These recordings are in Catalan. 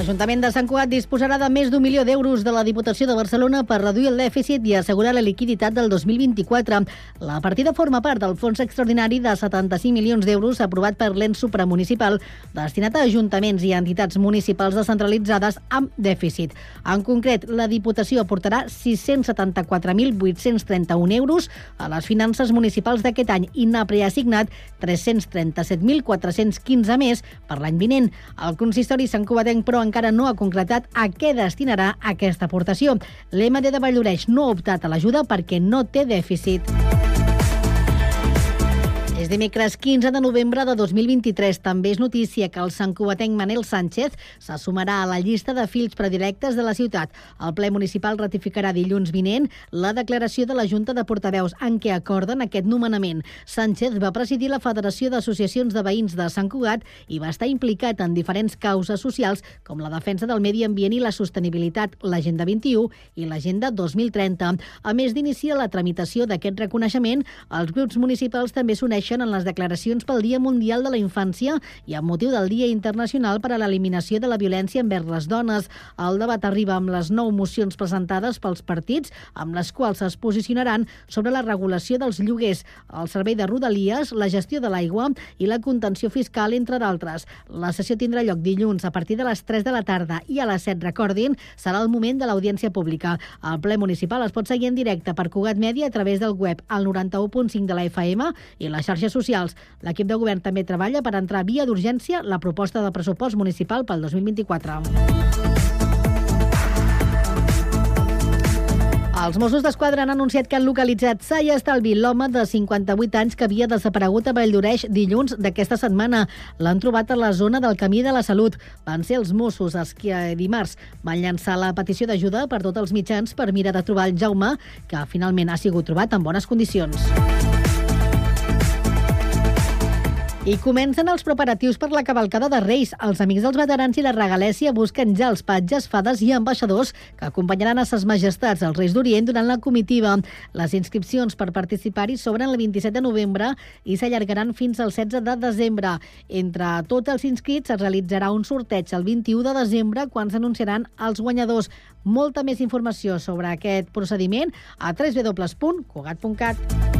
L'Ajuntament de Sant Cugat disposarà de més d'un milió d'euros de la Diputació de Barcelona per reduir el dèficit i assegurar la liquiditat del 2024. La partida forma part del fons extraordinari de 75 milions d'euros aprovat per l'ens supramunicipal destinat a ajuntaments i entitats municipals descentralitzades amb dèficit. En concret, la Diputació aportarà 674.831 euros a les finances municipals d'aquest any i n'ha preassignat 337.415 més per l'any vinent. El consistori Sant Cugatenc, però, encara no ha concretat a què destinarà aquesta aportació. L'EMD de Valloreix no ha optat a l'ajuda perquè no té dèficit. Dimecres 15 de novembre de 2023. També és notícia que el santcubatenc Manel Sánchez s'assumarà a la llista de fills predilectes de la ciutat. El ple municipal ratificarà dilluns vinent la declaració de la Junta de Portaveus en què acorden aquest nomenament. Sánchez va presidir la Federació d'Associacions de Veïns de Sant Cugat i va estar implicat en diferents causes socials com la defensa del medi ambient i la sostenibilitat, l'Agenda 21 i l'Agenda 2030. A més d'iniciar la tramitació d'aquest reconeixement, els grups municipals també s'uneixen coincideixen en les declaracions pel Dia Mundial de la Infància i amb motiu del Dia Internacional per a l'Eliminació de la Violència envers les dones. El debat arriba amb les nou mocions presentades pels partits, amb les quals es posicionaran sobre la regulació dels lloguers, el servei de rodalies, la gestió de l'aigua i la contenció fiscal, entre d'altres. La sessió tindrà lloc dilluns a partir de les 3 de la tarda i a les 7, recordin, serà el moment de l'audiència pública. El ple municipal es pot seguir en directe per Cugat Mèdia a través del web al 91.5 de la FM i la xarxa xarxes socials. L'equip de govern també treballa per entrar via d'urgència la proposta de pressupost municipal pel 2024. Els Mossos d'Esquadra han anunciat que han localitzat sa i estalvi l'home de 58 anys que havia desaparegut a Valldoreix dilluns d'aquesta setmana. L'han trobat a la zona del Camí de la Salut. Van ser els Mossos els que dimarts van llançar la petició d'ajuda per tots els mitjans per mirar de trobar el Jaume, que finalment ha sigut trobat en bones condicions. I comencen els preparatius per la cavalcada de Reis. Els amics dels veterans i la regalèsia busquen ja els patges, fades i ambaixadors que acompanyaran a ses majestats els Reis d'Orient durant la comitiva. Les inscripcions per participar-hi s'obren el 27 de novembre i s'allargaran fins al 16 de desembre. Entre tots els inscrits es realitzarà un sorteig el 21 de desembre quan s'anunciaran els guanyadors. Molta més informació sobre aquest procediment a www.cugat.cat.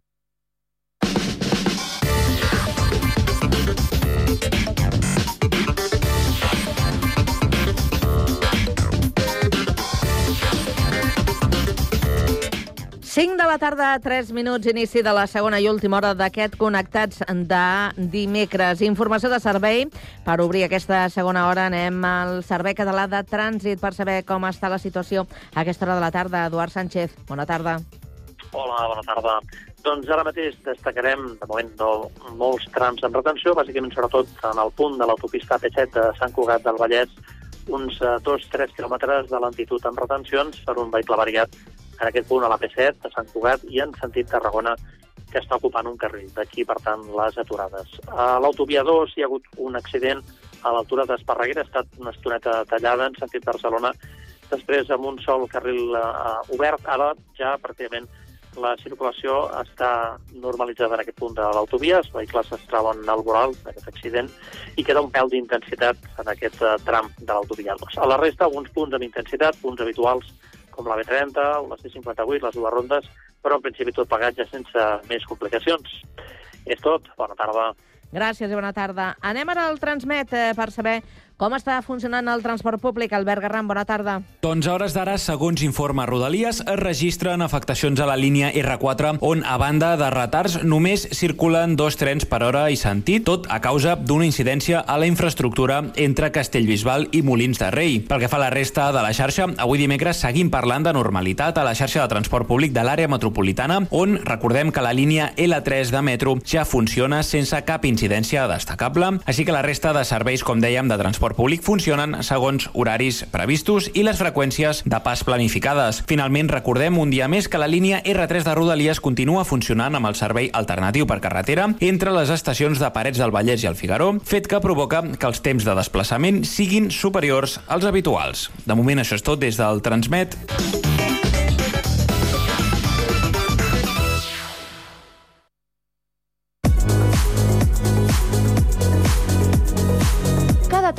Cinc de la tarda, 3 minuts, inici de la segona i última hora d'aquest Connectats de dimecres. Informació de servei. Per obrir aquesta segona hora anem al Servei Català de Trànsit per saber com està la situació a aquesta hora de la tarda. Eduard Sánchez, bona tarda. Hola, bona tarda. Doncs ara mateix destacarem, de moment, no, molts trams en retenció, bàsicament sobretot en el punt de l'autopista P7 de Sant Cugat del Vallès, uns 2-3 eh, quilòmetres de lentitud en retencions per un vehicle variat en aquest punt a la P7 de Sant Cugat i en sentit Tarragona que està ocupant un carril. D'aquí, per tant, les aturades. A l'autovia 2 hi ha hagut un accident a l'altura d'Esparreguera, ha estat una estoneta tallada en sentit Barcelona, després amb un sol carril uh, obert, ara ja pràcticament la circulació està normalitzada en aquest punt de l'autovia, els vehicles es troben al voral d'aquest accident i queda un pèl d'intensitat en aquest uh, tram de l'autovia 2. A la resta, alguns punts amb intensitat, punts habituals com la B30, la C58, les dues rondes, però en principi tot pagat ja sense més complicacions. És tot. Bona tarda. Gràcies i bona tarda. Anem ara al Transmet eh, per saber com està funcionant el transport públic? Albert Garram, bona tarda. Doncs a hores d'ara, segons informa Rodalies, es registren afectacions a la línia R4, on, a banda de retards, només circulen dos trens per hora i sentit, tot a causa d'una incidència a la infraestructura entre Castellbisbal i Molins de Rei. Pel que fa a la resta de la xarxa, avui dimecres seguim parlant de normalitat a la xarxa de transport públic de l'àrea metropolitana, on recordem que la línia L3 de metro ja funciona sense cap incidència destacable, així que la resta de serveis, com dèiem, de transport transport públic funcionen segons horaris previstos i les freqüències de pas planificades. Finalment, recordem un dia més que la línia R3 de Rodalies continua funcionant amb el servei alternatiu per carretera entre les estacions de Parets del Vallès i el Figaró, fet que provoca que els temps de desplaçament siguin superiors als habituals. De moment això és tot des del Transmet.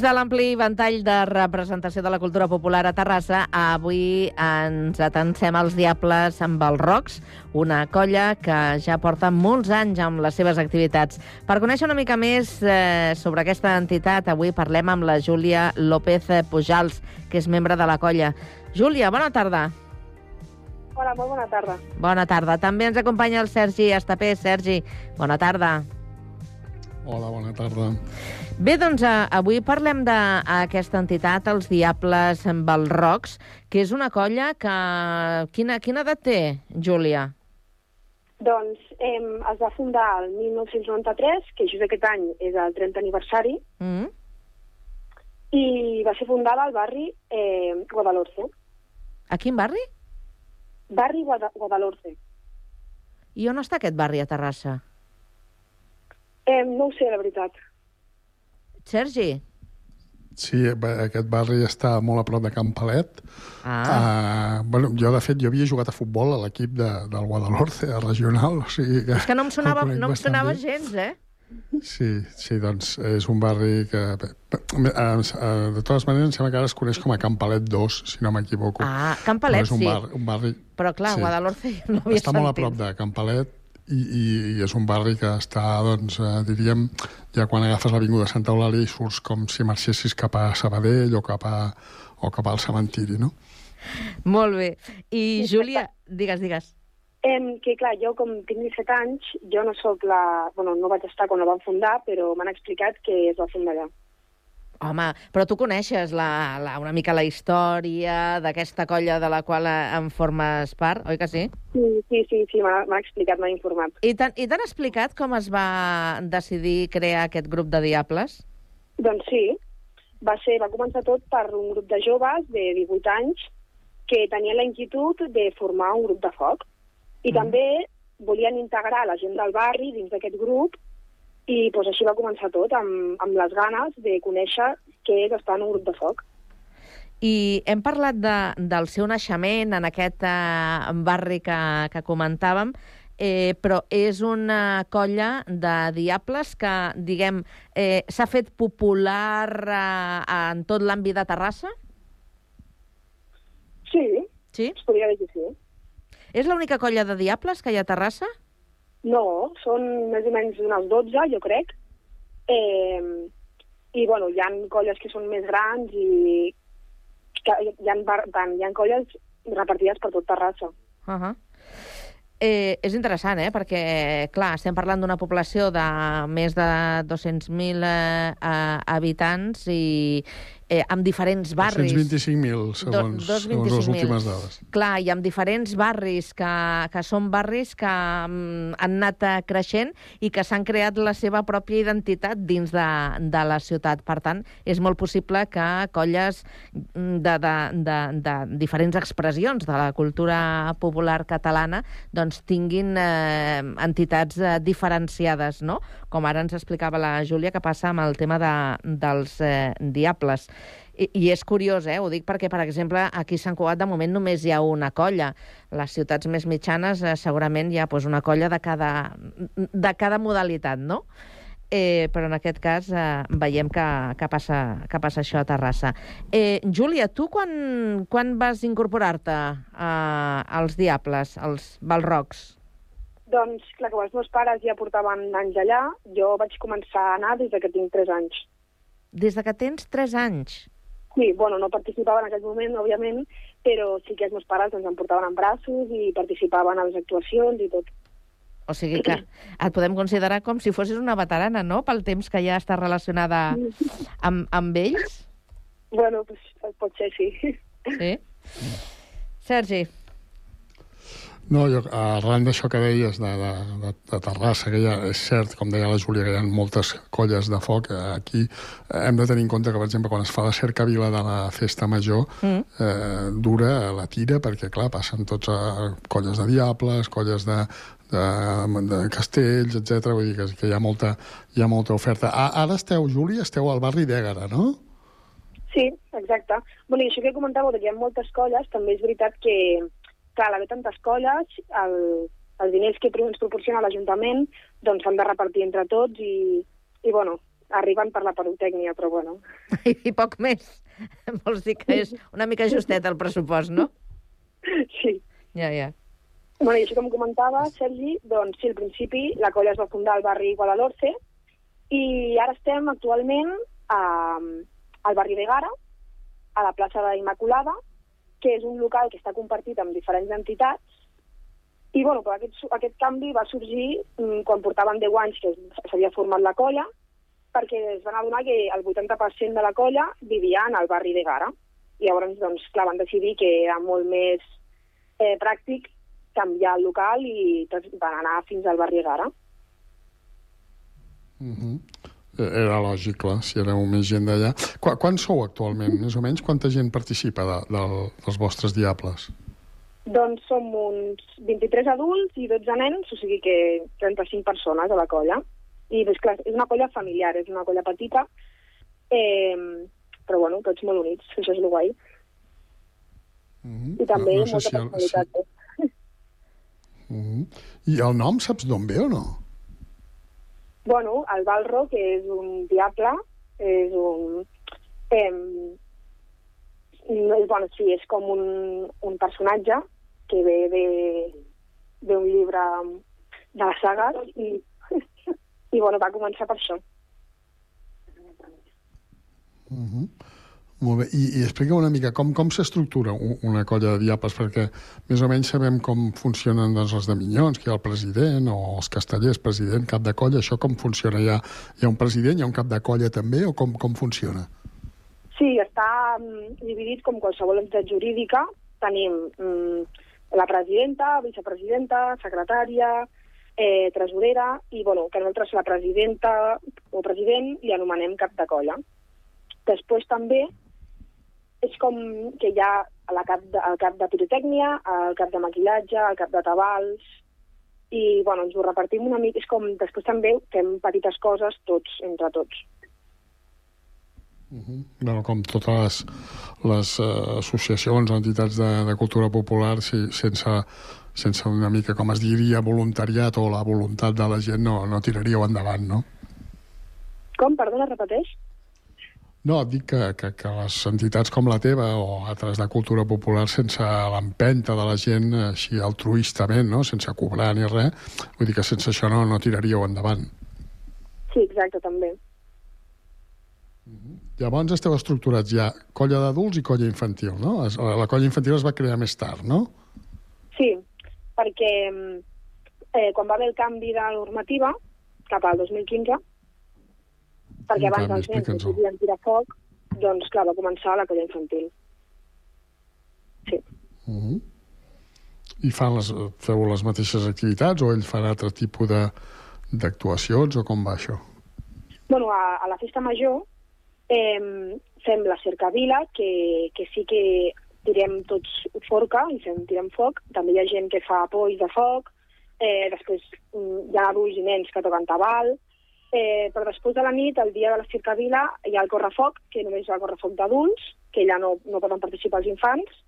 Dins de l'ampli ventall de representació de la cultura popular a Terrassa, avui ens atansem als Diables amb els Rocs, una colla que ja porta molts anys amb les seves activitats. Per conèixer una mica més eh, sobre aquesta entitat, avui parlem amb la Júlia López Pujals, que és membre de la colla. Júlia, bona tarda. Hola, molt bona tarda. Bona tarda. També ens acompanya el Sergi Estapé. Sergi, bona tarda. Hola, bona tarda. Bé, doncs eh, avui parlem d'aquesta entitat, els Diables Balrocs, que és una colla que... Quina, quina edat té, Júlia? Doncs eh, es va fundar el 1993, que just aquest any és el 30 aniversari, Mm? i va ser fundada al barri eh, Guadalhorce. A quin barri? Barri Guada Guadalhorce. I on està aquest barri a Terrassa? Eh, no ho sé, la veritat. Sergi? Sí, aquest barri està molt a prop de Can Palet. Ah, Uh, bueno, jo, de fet, jo havia jugat a futbol a l'equip de, del Guadalhorce, a regional, o sigui que... és que no em sonava, no em sonava bé. gens, eh? Sí, sí, doncs és un barri que... eh, De totes maneres, em sembla que ara es coneix com a Can Palet 2, si no m'equivoco. Ah, Can Palet, Però és un, sí. bar, un barri... Però clar, Sí. Guadalhorce no havia està sentit. molt a prop de Can Palet i, i, i és un barri que està, doncs, eh, diríem, ja quan agafes l'avinguda Santa Eulàlia i surts com si marxessis cap a Sabadell o cap, a, o cap al cementiri, no? Molt bé. I Júlia, digues, digues. Eh, que clar, jo com tinc 17 anys, jo no sóc la... Bueno, no vaig estar quan la van fundar, però m'han explicat que es va fundar allà. Home, però tu coneixes la, la, una mica la història d'aquesta colla de la qual eh, en formes part, oi que sí? Sí, sí, sí, sí m'ha explicat, m'ha informat. I t'han explicat com es va decidir crear aquest grup de diables? Doncs sí, va, ser, va començar tot per un grup de joves de 18 anys que tenien la inquietud de formar un grup de foc. I Mm. també volien integrar la gent del barri dins d'aquest grup i doncs, així va començar tot, amb, amb les ganes de conèixer què és estar en un grup de foc. I hem parlat de, del seu naixement en aquest eh, barri que, que comentàvem, eh, però és una colla de diables que, diguem, eh, s'ha fet popular eh, en tot l'àmbit de Terrassa? Sí, Sí? es podria dir que sí. És l'única colla de diables que hi ha a Terrassa? No, són més o menys unes 12, jo crec. Eh, I, bueno, hi ha colles que són més grans i que hi ha, tant, hi ha colles repartides per tot Terrassa. Uh -huh. Eh, és interessant, eh? perquè, clar, estem parlant d'una població de més de 200.000 eh, eh, habitants i eh, amb diferents barris. 225.000, segons, segons les 25.000. últimes dades. Clar, i amb diferents barris que, que són barris que mm, han anat creixent i que s'han creat la seva pròpia identitat dins de, de la ciutat. Per tant, és molt possible que colles mm, de, de, de, de diferents expressions de la cultura popular catalana doncs tinguin eh, entitats eh, diferenciades, no? Com ara ens explicava la Júlia, que passa amb el tema de, dels eh, diables. I, I és curiós, eh? Ho dic perquè, per exemple, aquí a Sant Cugat de moment només hi ha una colla. Les ciutats més mitjanes eh, segurament hi ha pues, una colla de cada, de cada modalitat, no? eh, però en aquest cas eh, veiem que, que, passa, que passa això a Terrassa. Eh, Júlia, tu quan, quan vas incorporar-te eh, als Diables, als Balrocs? Doncs, clar, que els meus pares ja portaven anys allà, jo vaig començar a anar des de que tinc 3 anys. Des de que tens 3 anys? Sí, bueno, no participava en aquell moment, òbviament, però sí que els meus pares ens em portaven en braços i participaven a les actuacions i tot. O sigui que et podem considerar com si fossis una veterana, no?, pel temps que ja estàs relacionada amb, amb ells. Bueno, pues, pot ser, sí. Sí? Sergi, No, jo, arran d'això que deies de, de, de, de Terrassa, que ja és cert, com deia la Júlia, que hi ha moltes colles de foc, eh, aquí hem de tenir en compte que, per exemple, quan es fa la cercavila de la festa major, mm. eh, dura la tira, perquè, clar, passen tots a colles de diables, colles de, de, de castells, etc. Vull dir que, que hi, ha molta, hi ha molta oferta. A, ara esteu, Júlia, esteu al barri d'Ègara, no? Sí, exacte. Bueno, i això que comentàveu, que hi ha moltes colles, també és veritat que clar, haver tantes colles, el, els diners que ens proporciona l'Ajuntament doncs s'han de repartir entre tots i, i bueno, arriben per la perotècnia, però bueno. I, I poc més. Vols dir que és una mica justet el pressupost, no? Sí. Ja, ja. Bueno, i això com comentava, Sergi, doncs sí, al principi la colla es va fundar al barri Guadalhorce i ara estem actualment a, al barri de Gara, a la plaça d'Immaculada, que és un local que està compartit amb diferents entitats, i bueno, però aquest, aquest canvi va sorgir mm, quan portaven 10 anys que s'havia format la colla, perquè es van adonar que el 80% de la colla vivia en el barri de Gara. I llavors, doncs, clar, van decidir que era molt més eh, pràctic canviar el local i tots van anar fins al barri de Gara. Uh -huh. Era lògic, clar, si éreu més gent d'allà. Qu quan sou actualment? Més o menys quanta gent participa de, de, dels vostres diables? Doncs som uns 23 adults i 12 nens, o sigui que 35 persones a la colla. I doncs, clar, és una colla familiar, és una colla petita, eh, però bueno, tots molt units, això és el guai. Uh -huh. I també no, no sé molta si el, personalitat. si... Uh -huh. I el nom saps d'on ve o no? Bueno, el Balro, que és un diable, és un... Eh, no, bueno, sí, és com un, un personatge que ve d'un llibre de la saga i, i bueno, va començar per això. Uh -huh. Molt bé, i, i explica una mica com, com s'estructura una colla de diables, perquè més o menys sabem com funcionen doncs, els de Minyons, que hi ha el president, o els castellers, president, cap de colla, això com funciona? Hi ha, hi ha un president, hi ha un cap de colla també, o com, com funciona? Sí, està um, dividit com qualsevol entitat jurídica. Tenim um, la presidenta, vicepresidenta, secretària, eh, tresorera, i bueno, que nosaltres la presidenta o president li anomenem cap de colla. Després també és com que hi ha la cap de, el cap de pirotècnia, el cap de maquillatge, el cap de tabals, i bueno, ens ho repartim una mica, és com després també fem petites coses tots, entre tots. Uh -huh. bueno, com totes les, les uh, associacions o entitats de, de cultura popular, si, sense, sense una mica, com es diria, voluntariat o la voluntat de la gent, no, no tiraríeu endavant, no? Com? Perdona, repeteix? No, et dic que, que, que les entitats com la teva o altres de cultura popular sense l'empenta de la gent així altruistament, no? sense cobrar ni res, vull dir que sense això no, no tiraríeu endavant. Sí, exacte, també. -huh. Llavors esteu estructurats ja colla d'adults i colla infantil, no? La colla infantil es va crear més tard, no? Sí, perquè eh, quan va haver el canvi de normativa, cap al 2015, perquè abans els nens explica'ns-ho. podien tirar foc, doncs clar, va començar la colla infantil. Sí. Uh -huh. I fan les, feu les mateixes activitats o ell fa altre tipus de d'actuacions o com va això? Bueno, a, a la festa major eh, fem la cercavila, que, que sí que tirem tots forca i fem, tirem foc. També hi ha gent que fa polls de foc, eh, després mm, hi ha adults i nens que toquen tabal, eh, però després de la nit, el dia de la cercavila, hi ha el correfoc, que només hi ha el correfoc d'adults, que ja no, no poden participar els infants,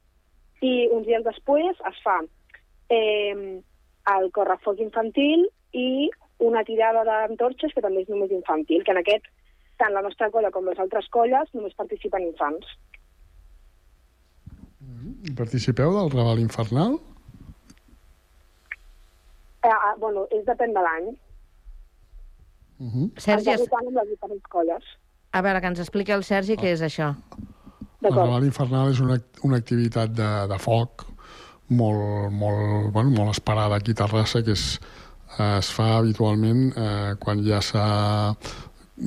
i uns dies després es fa eh, el correfoc infantil i una tirada d'antorxes que també és només infantil, que en aquest, tant la nostra colla com les altres colles, només participen infants. Participeu del Raval Infernal? Eh, ah, bueno, és depèn de l'any. Uh -huh. Sergi, es- agrupem amb les diferents colles. a veure, que ens expliqui el Sergi què és això. El D'acord. Raval Infernal és una, una activitat de, de foc molt, molt, bueno, molt esperada aquí a Terrassa, que és, eh, es fa habitualment eh, quan ja s'ha...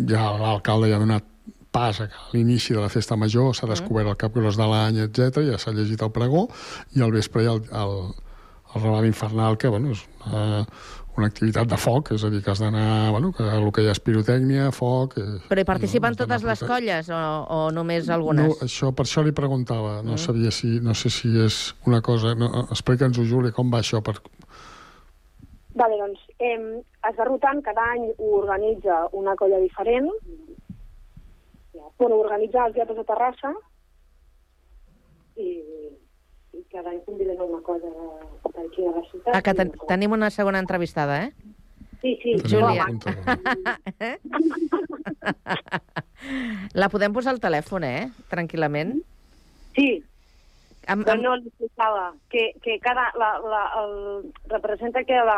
Ja l'alcalde ja ha donat pas a l'inici de la festa major, s'ha descobert el cap gros de l'any, etc ja s'ha llegit el pregó, i al vespre hi ha el, el, el Raval Infernal, que bueno, és una, una activitat de foc, és a dir, que has d'anar, bueno, que el que hi ha és pirotècnia, foc... Eh, Però hi participen d'anar totes les colles o, o només algunes? no, això, per això li preguntava. No sabia si... No sé si és una cosa... No, Explica'ns-ho, Júlia, com va això? Per... Vale, doncs, eh, es va rotant, cada any ho organitza una colla diferent. Bueno, organitza els Diables de Terrassa. i, i cada any conviden una cosa d'aquí de la ciutat. Ah, que ten tenim una segona entrevistada, eh? Sí, sí. Tenim Júlia. La podem posar al telèfon, eh? Tranquil·lament. Sí, però amb... no li explicava que, que cada, la, la, el, representa que la,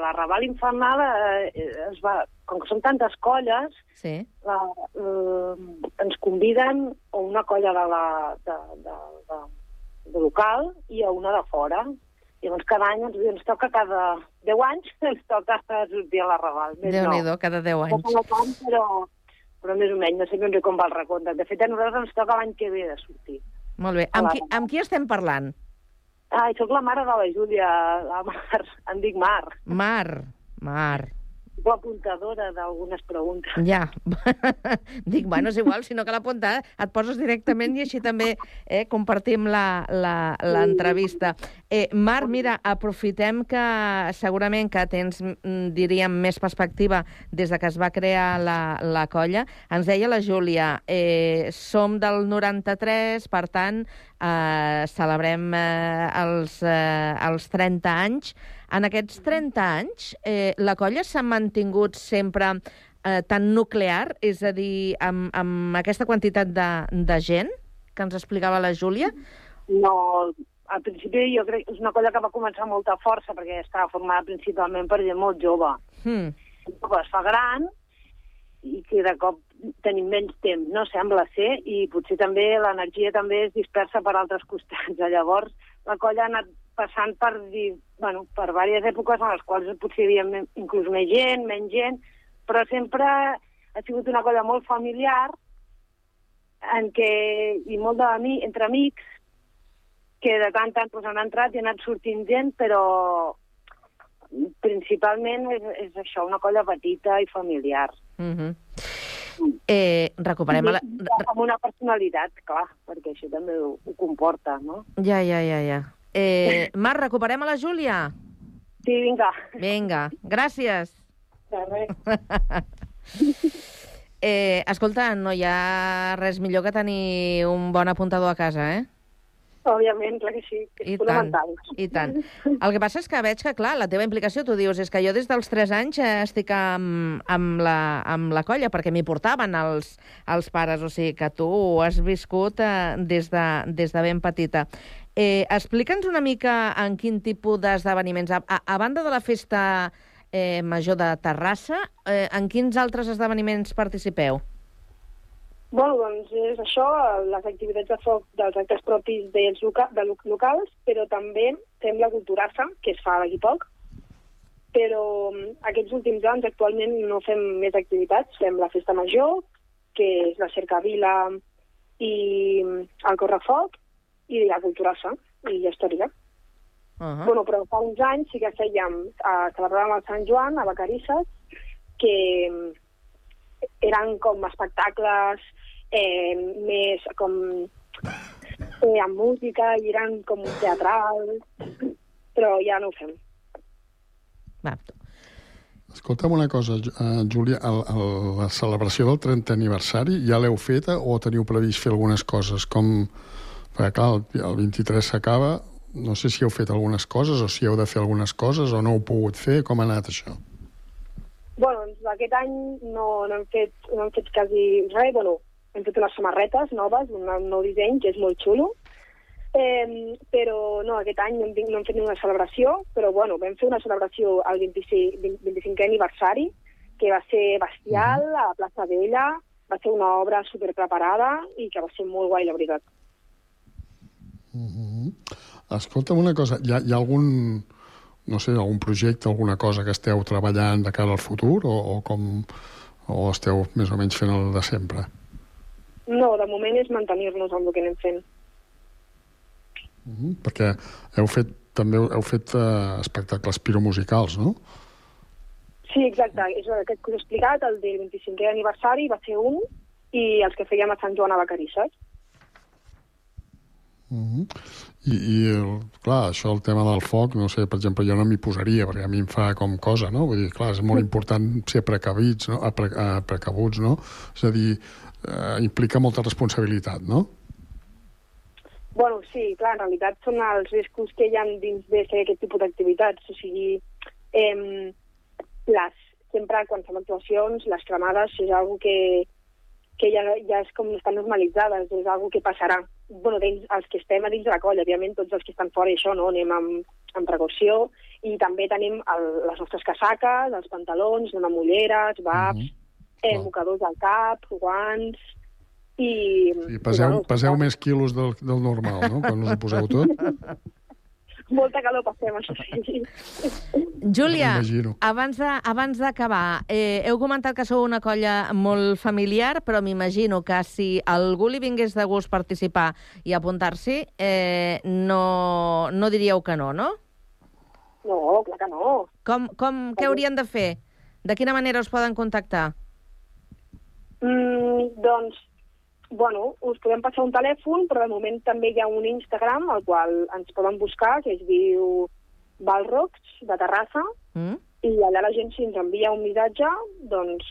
la Raval Infernal eh, es va, com que són tantes colles, Sí. la, eh, ens conviden a una colla de, la, de, de, de local i a una de fora. Llavors cada any ens, ens toca cada 10 anys ens toca sortir a la Raval. Més no. Déu-n'hi-do, cada 10 No anys. no tant, però, però més o menys, no sé ben bé com va el recompte. De fet, a nosaltres ens toca l'any que ve de sortir. Molt bé. Amb qui, amb qui estem parlant? Ai, sóc la mare de la Júlia, la Mar, em dic Mar. Mar. Mar. L'apuntadora d'algunes preguntes. Ja. Dic, bueno, és igual, si no cal apuntar, et poses directament i així també eh, compartim l'entrevista. Eh, Marc, mira, aprofitem que segurament que tens, mm, diríem, més perspectiva des de que es va crear la, la colla. Ens deia la Júlia, eh, som del 93, per tant, eh, celebrem eh, els, eh, els 30 anys. En aquests 30 anys, eh, la colla s'ha mantingut sempre eh, tan nuclear, és a dir, amb, amb aquesta quantitat de, de gent que ens explicava la Júlia? No, al principi jo crec que és una colla que va començar amb molta força perquè estava formada principalment per gent molt jove. Hmm. Un cop es fa gran i que de cop tenim menys temps, no? Sembla ser, i potser també l'energia també es dispersa per altres costats. Llavors, la colla ha anat passant per, dir, bueno, per diverses èpoques en les quals potser hi havia inclús més gent, menys gent, però sempre ha sigut una colla molt familiar en què, i molt d'ami, entre amics, que de tant en tant pues, han entrat i han anat sortint gent, però principalment és, és això, una colla petita i familiar. Mm -hmm. eh, recuperem... La... Amb una personalitat, clar, perquè això també ho, ho comporta, no? Ja, ja, ja, ja. Eh, Marc, recuperem a la Júlia? Sí, vinga. Vinga, gràcies. De res. Eh, escolta, no hi ha res millor que tenir un bon apuntador a casa, eh? Òbviament, clar que sí, que és I tant, i tant. El que passa és que veig que, clar, la teva implicació, tu dius, és que jo des dels 3 anys eh, estic amb, amb, la, amb la colla, perquè m'hi portaven els, els pares, o sigui que tu ho has viscut eh, des, de, des de ben petita. Eh, Explica'ns una mica en quin tipus d'esdeveniments, a, a, a banda de la festa eh, major de Terrassa, eh, en quins altres esdeveniments participeu? Bueno, doncs és això, les activitats de foc dels actes propis dels loca de lo locals, però també fem la culturassa, que es fa d'aquí poc, però mm, aquests últims anys actualment no fem més activitats, fem la festa major, que és la cercavila i mm, el correfoc, i la culturassa, i ja estaria. Uh -huh. Bueno, però fa uns anys sí que fèiem, eh, celebràvem el Sant Joan a Vacarisses, que mm, eren com espectacles eh, més com eh, amb música i eren com teatrals, però ja no ho fem. Va, Escolta'm una cosa, eh, Júlia, el, el, la celebració del 30 aniversari ja l'heu feta o teniu previst fer algunes coses? Com, perquè clar, el, el 23 s'acaba, no sé si heu fet algunes coses o si heu de fer algunes coses o no heu pogut fer, com ha anat això? aquest any no, no, hem fet, no hem fet quasi res. Bueno, hem fet unes samarretes noves, un, nou disseny, que és molt xulo. Eh, però no, aquest any no hem, no hem fet ninguna celebració, però bueno, vam fer una celebració al 25, 25è aniversari, que va ser bestial, a la plaça Vella, va ser una obra superpreparada i que va ser molt guai, la veritat. Escolta'm una cosa, hi ha, hi ha algun, no sé, algun projecte, alguna cosa que esteu treballant de cara al futur o, o com o esteu més o menys fent el de sempre? No, de moment és mantenir-nos amb el que anem fent. Mm -hmm. Perquè heu fet també heu fet eh, espectacles piromusicals, no? Sí, exacte. És aquest que us he explicat, el del 25è aniversari va ser un, i els que fèiem a Sant Joan a Vacarisses. Mm -hmm. I, I, clar, això, el tema del foc, no sé, per exemple, jo no m'hi posaria, perquè a mi em fa com cosa, no? Vull dir, clar, és molt important ser precavits, no? Pre, precabuts, no? És a dir, eh, implica molta responsabilitat, no? Bueno, sí, clar, en realitat són els riscos que hi ha dins de fer aquest tipus d'activitats. O sigui, eh, les, sempre quan fem actuacions, les cremades és algo que, que ja, ja és com estan normalitzades, és algo que passarà. bueno, dins, els que estem a dins de la colla, òbviament tots els que estan fora i això, no? anem amb, amb precaució, i també tenim el, les nostres casaques, els pantalons, anem amb ulleres, babs, Mhm. eh, mocadors al cap, guants, i... I peseu, bueno, peseu més quilos del, del normal, no?, quan us ho poseu tot. Molta calor passem, això sí. Júlia, M'imagino. abans de- abans d'acabar, eh, heu comentat que sou una colla molt familiar, però m'imagino que si algú li vingués de gust participar i apuntar-s'hi, eh, no, no diríeu que no, no? No, clar que no. Com, com, què haurien de fer? De quina manera us poden contactar? Mm, doncs, bueno, us podem passar un telèfon, però de moment també hi ha un Instagram al qual ens poden buscar, que es diu Balrocs, de Terrassa, Mm? i allà la gent, si ens envia un missatge, doncs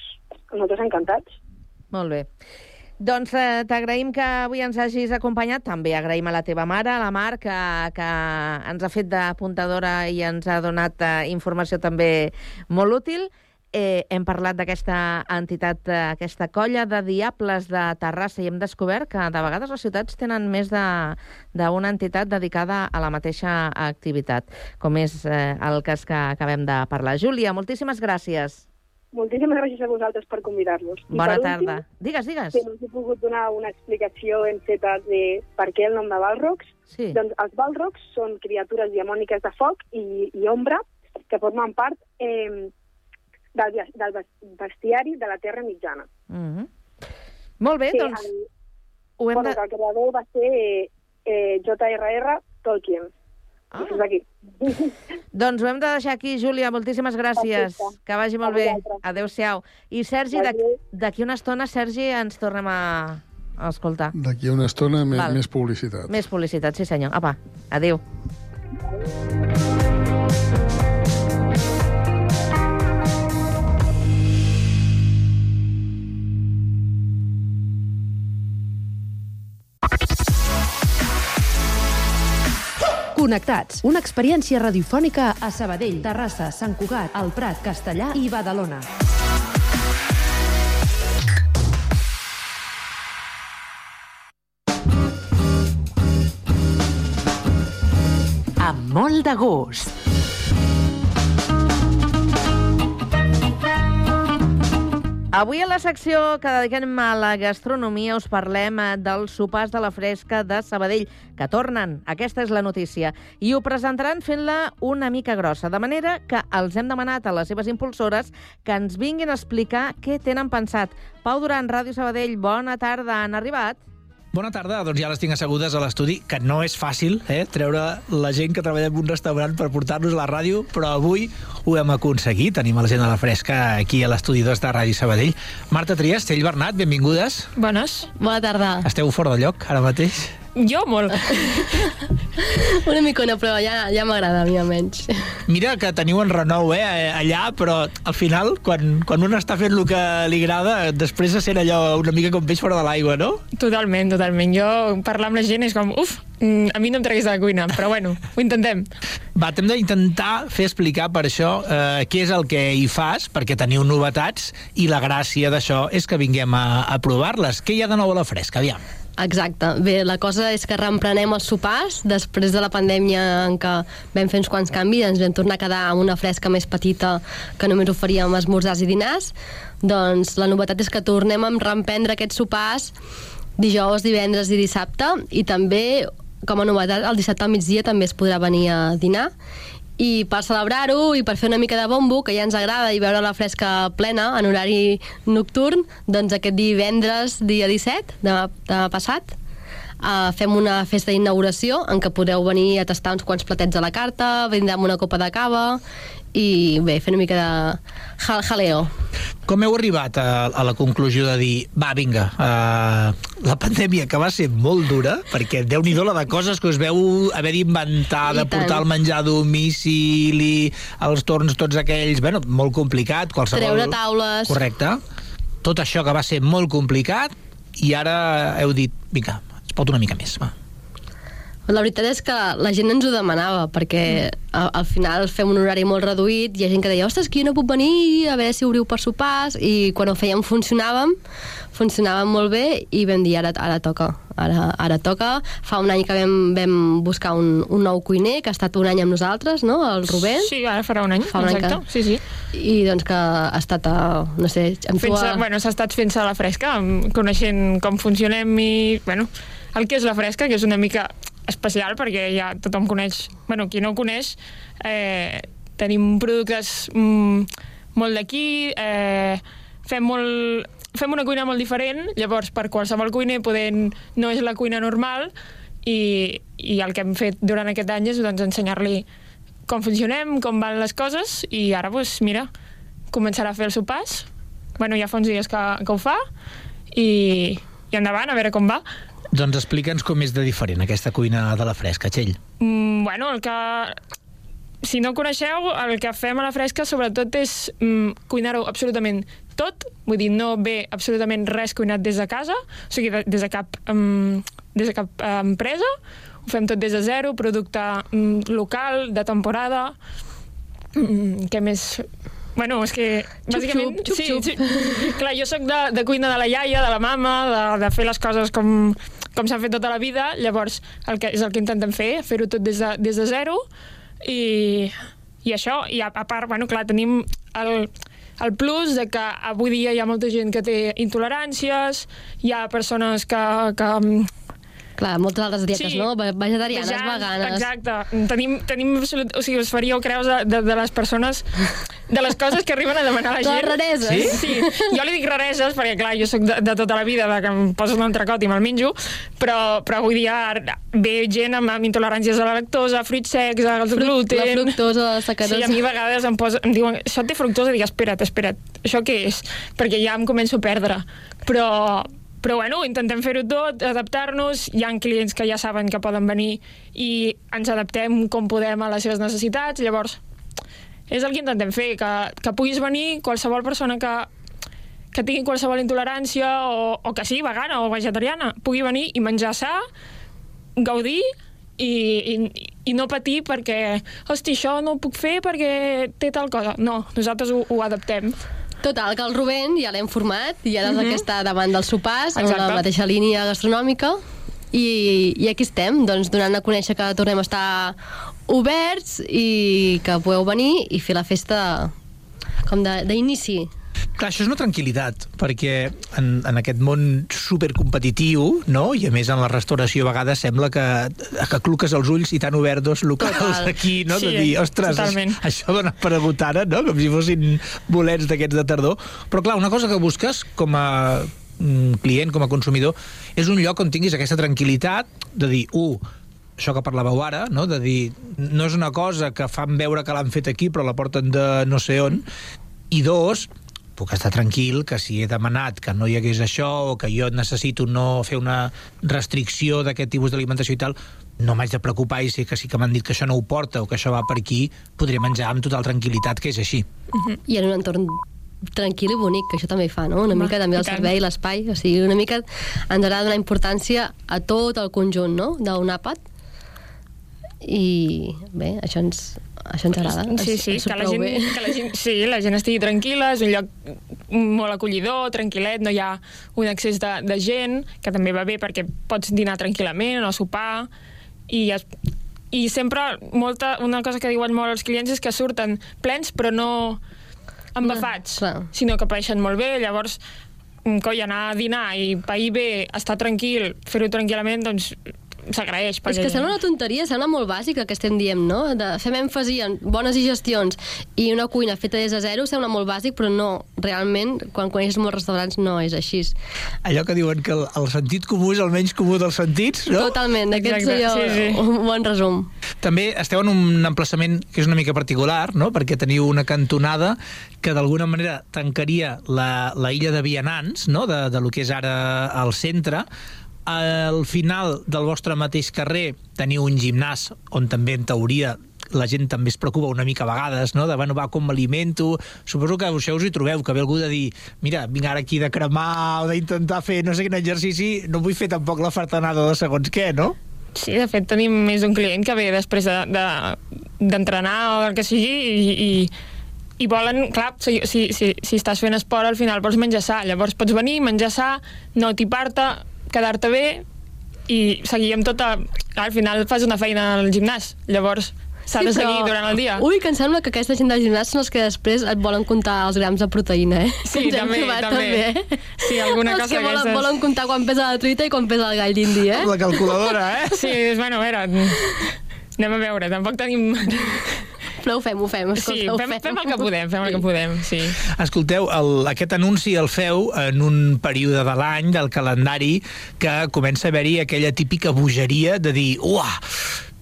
nosaltres encantats. Molt bé. Doncs eh, t'agraïm que avui ens hagis acompanyat. També agraïm a la teva mare, a la Mar, que, que ens ha fet d'apuntadora i ens ha donat eh, informació també molt útil. Eh, hem parlat d'aquesta entitat, aquesta colla de diables de Terrassa i hem descobert que de vegades les ciutats tenen més de- d'una entitat dedicada a la mateixa activitat, com és eh, el cas que acabem de parlar. Júlia, moltíssimes gràcies. Moltíssimes gràcies a vosaltres per convidar-nos. I Bona per tarda. Últim, Digues, digues. que no us he pogut donar una explicació en feta de per què el nom de Balrocs. Sí. Doncs els Balrocs són criatures diamòniques de foc i, i ombra que formen part eh, del, del bes- bestiari de la Terra Mitjana. Mm -hmm. Molt bé, Sí, doncs el, ho hem bueno, de... que el creador va ser eh, J.R.R. Tolkien. Ah. Aquí. Doncs ho hem de deixar aquí, Júlia. Moltíssimes gràcies. Perfecte. Que vagi molt A bé. Adéu-siau. I Sergi, d'aquí una estona, Sergi, ens tornem a, a escoltar. D'aquí una estona més, Val. més publicitat. Més publicitat, sí senyor. Apa, adéu. Connectats, una experiència radiofònica a Sabadell, Terrassa, Sant Cugat, El Prat, Castellà i Badalona. amb molt de gust. Avui a la secció que dediquem a la gastronomia us parlem eh, dels sopars de la fresca de Sabadell, que tornen. Aquesta és la notícia. I ho presentaran fent-la una mica grossa, de manera que els hem demanat a les seves impulsores que ens vinguin a explicar què tenen pensat. Pau Duran, Ràdio Sabadell, bona tarda. Han arribat? Bona tarda, doncs ja les tinc assegudes a l'estudi, que no és fàcil, eh, treure la gent que treballa en un restaurant per portar-nos a la ràdio, però avui ho hem aconseguit. Tenim a la gent a la fresca aquí a l'estudi 2 de Ràdio Sabadell. Marta Trias, Tell Bernat, benvingudes. Bones, bona tarda. Esteu fora de lloc ara mateix? Jo molt. Una micona, però ja, ja m'agrada a mi almenys. Mira que teniu en renou eh, allà, però al final, quan, quan un està fent el que li agrada, després se sent allò una mica com peix fora de l'aigua, no? Totalment, totalment. Jo parlar amb la gent és com, uf, mm, a mi no em treguis de la cuina, però bueno, ho intentem. Va, t'hem d'intentar fer explicar per això eh, què és el que hi fas, perquè teniu novetats, i la gràcia d'això és que vinguem a, a provar-les. Què hi ha de nou a la fresca? Aviam. Exacte. Bé, la cosa és que reemprenem els sopars després de la pandèmia en què vam fer uns quants canvis, ens vam tornar a quedar amb una fresca més petita que només oferíem esmorzars i dinars. Doncs la novetat és que tornem a reemprendre aquests sopars dijous, divendres i dissabte i també, com a novetat, el dissabte al migdia també es podrà venir a dinar i per celebrar-ho i per fer una mica de bombo, que ja ens agrada, i veure la fresca plena en horari nocturn, doncs aquest divendres, dia 17, demà, demà passat, Uh, fem una festa d'inauguració en què podeu venir a tastar uns quants platets a la carta, brindar una copa de cava i bé, fer una mica de jal jaleo. Com heu arribat a, a la conclusió de dir, va, vinga, uh, la pandèmia que va ser molt dura, perquè déu nhi la de coses que us veu haver d'inventar, de portar el menjar a domicili, els torns tots aquells, bueno, molt complicat, qualsevol... Treure taules... Correcte. Tot això que va ser molt complicat, i ara heu dit, vinga, es pot una mica més, va. La veritat és que la gent ens ho demanava, perquè al, al final fem un horari molt reduït, hi ha gent que deia, ostres, que jo no puc venir, a veure si obriu per sopars, i quan ho fèiem funcionàvem, funcionàvem molt bé, i vam dir, ara, ara toca, ara, ara toca. Fa un any que vam, vam buscar un, un nou cuiner, que ha estat un any amb nosaltres, no?, el Rubén. Sí, ara farà un any, Fa un any exacte, que- sí, sí. I doncs que ha estat, a, no sé, amb tu... Fent A... bueno, s'ha estat fent-se a la fresca, coneixent com funcionem i, bueno, el que és la fresca, que és una mica especial perquè ja tothom coneix, bueno, qui no ho coneix, eh, tenim productes mm, molt d'aquí, eh, fem molt fem una cuina molt diferent, llavors per qualsevol cuiner podent, no és la cuina normal i, i el que hem fet durant aquest any és doncs, ensenyar-li com funcionem, com van les coses i ara, doncs, mira, començarà a fer els sopars bueno, ja fa uns dies que, que ho fa i, i endavant, a veure com va. Doncs explica'ns com és de diferent aquesta cuina de la fresca, Txell. Mm, bueno, el que... Si no coneixeu, el que fem a la fresca sobretot és mm, cuinar-ho absolutament tot, vull dir, no ve absolutament res cuinat des de casa, o sigui, de, des de cap, um, des de cap uh, empresa, ho fem tot des de zero, producte mm, local, de temporada, mm, què més... Bueno, és que... bàsicament, xup, sí, xup. sí. Clar, jo sóc de, de cuina de la iaia, de la mama, de, de fer les coses com, com s'han fet tota la vida, llavors el que, és el que intentem fer, fer-ho tot des de, des de zero, i, i això, i a, a part, bueno, clar, tenim el, el plus de que avui dia hi ha molta gent que té intoleràncies, hi ha persones que, que Clar, moltes altres dietes, Sí. no? Ve- Vegetarianes, Vegans, veganes... Exacte. Tenim, tenim absolut... O sigui, us faríeu creus de, de, de les persones, de les coses que arriben a demanar la Les gent. rareses. Sí? sí. Jo li dic rareses perquè, clar, jo sóc de, de tota la vida de que em poses un entrecot i me'l menjo, però, però avui dia ve gent amb, amb intoleràncies a la lactosa, a fruits secs, al Fruc- gluten... la fructosa, la sacarosa. Sí, a mi a vegades em, posa, em diuen, això té fructosa, i dic, espera't, espera't, això què és? Perquè ja em començo a perdre. Però, però bueno, intentem fer-ho tot, adaptar-nos, hi ha clients que ja saben que poden venir i ens adaptem com podem a les seves necessitats, llavors és el que intentem fer, que, que puguis venir qualsevol persona que, que tingui qualsevol intolerància o, o que sigui vegana o vegetariana, pugui venir i menjar sa, gaudir i, i, i no patir perquè, hosti, això no ho puc fer perquè té tal cosa. No, nosaltres ho, ho adaptem. Total, que el Rubén ja l'hem format, i ara és el que Mhm. està davant dels sopars, en la mateixa línia gastronòmica, i, i aquí estem, doncs, donant a conèixer que tornem a estar oberts i que podeu venir i fer la festa com de- d'inici. Clar, això és una tranquil·litat, perquè en, en aquest món supercompetitiu, no? i a més en la restauració a vegades sembla que, que cluques els ulls i t'han obert dos locals Total. aquí, no? Sí, de dir, ostres, totalment. això dona per ara, no? com si fossin bolets d'aquests de tardor. Però clar, una cosa que busques com a mm, client, com a consumidor, és un lloc on tinguis aquesta tranquil·litat de dir, uh, això que parlàveu ara, no? de dir, no és una cosa que fan veure que l'han fet aquí però la porten de no sé on, i dos, puc estar tranquil que si he demanat que no hi hagués això o que jo necessito no fer una restricció d'aquest tipus d'alimentació i tal, no m'haig de preocupar i sé que sí que m'han dit que això no ho porta o que això va per aquí, podré menjar amb total tranquil·litat, que és així. I en un entorn tranquil i bonic, que això també hi fa, no? Una mica també i el servei, l'espai, o sigui, una mica ens haurà de donar importància a tot el conjunt, no?, d'un àpat. I bé, això ens, això ens agrada. Sí, sí, ens que la, gent, bé. que la gent, sí, la gent estigui tranquil·la, és un lloc molt acollidor, tranquil·let, no hi ha un excés de, de gent, que també va bé perquè pots dinar tranquil·lament o sopar, i, es, i sempre molta, una cosa que diuen molt els clients és que surten plens però no embafats, clar. sinó que paeixen molt bé, llavors mm, coi, anar a dinar i pair bé, estar tranquil, fer-ho tranquil·lament, doncs s'agraeix. És que sembla una tonteria, sembla molt bàsic el que estem dient, no? De fem èmfasi en bones digestions i una cuina feta des de zero sembla molt bàsic, però no, realment, quan coneixes molts restaurants no és així. Allò que diuen que el, el sentit comú és el menys comú dels sentits, no? Totalment, aquest seria sí, sí. un bon resum. També esteu en un emplaçament que és una mica particular, no? perquè teniu una cantonada que d'alguna manera tancaria la, la illa de Vianants, no? de, de lo que és ara el centre. Al final del vostre mateix carrer teniu un gimnàs on també, en teoria, la gent també es preocupa una mica a vegades, no? de, bueno, va, com m'alimento... Suposo que això us hi trobeu, que ve algú de dir mira, vinc ara aquí de cremar o d'intentar fer no sé quin exercici, no vull fer tampoc la fartanada de segons què, no? Sí, de fet tenim més d'un client que ve després d'entrenar de, d'entrenar o el que sigui i, i, i volen, clar, si, si, si, si estàs fent esport al final vols menjar sa, llavors pots venir, menjar sa, no tipar-te, quedar-te bé i seguir amb tota... Al final fas una feina al gimnàs, llavors s'ha de seguir durant el dia. Ui, que em sembla que aquesta gent del gimnàs són els que després et volen comptar els grams de proteïna, eh? Sí, Ens també, trobat, també. eh? Sí, alguna els cosa que volen, volen comptar quan pesa la truita i quan pesa el gall d'indi, eh? La calculadora, eh? Sí, és, bueno, a veure, anem a veure, tampoc tenim... Però ho fem, ho fem. Sí, escolta, ho fem, fem el que podem, fem el que podem, sí. Escolteu, el, aquest anunci el feu en un període de l'any, del calendari, que comença a haver-hi aquella típica bogeria de dir, uah,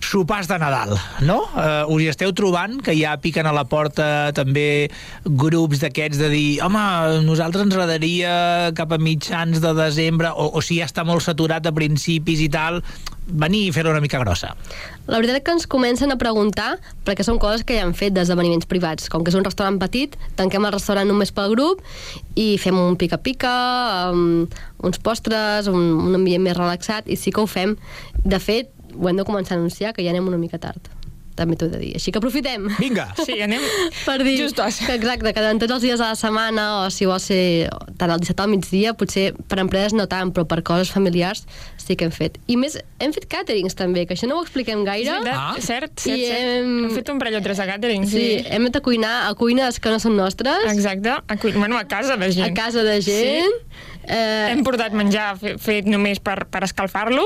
sopars de Nadal, no? Uh, us hi esteu trobant que ja piquen a la porta també grups d'aquests de dir home, nosaltres ens agradaria cap a mitjans de desembre o, o si ja està molt saturat a principis i tal venir i fer-ho una mica grossa. La veritat és que ens comencen a preguntar, perquè són coses que ja han fet d'esdeveniments privats. Com que és un restaurant petit, tanquem el restaurant només pel grup i fem un pica-pica, um, uns postres, un, un ambient més relaxat, i sí que ho fem. De fet, ho hem de començar a anunciar, que ja anem una mica tard també t'ho he de dir. Així que aprofitem. Vinga! Sí, anem per dir justos. que exacte, que en tots els dies de la setmana o si vol ser tant el dissabte al migdia, potser per empreses no tant, però per coses familiars sí que hem fet. I més, hem fet càterings també, que això no ho expliquem gaire. Veritat, Ah. cert, cert, I cert. hem- Hem fet un parell o tres de càtering, Sí, sí. hem anat a cuinar a cuines que no són nostres, Exacte, a, cu- bueno, a casa de gent. a casa de gent. Eh... Hem portat menjar fe- fet només per, per escalfar-lo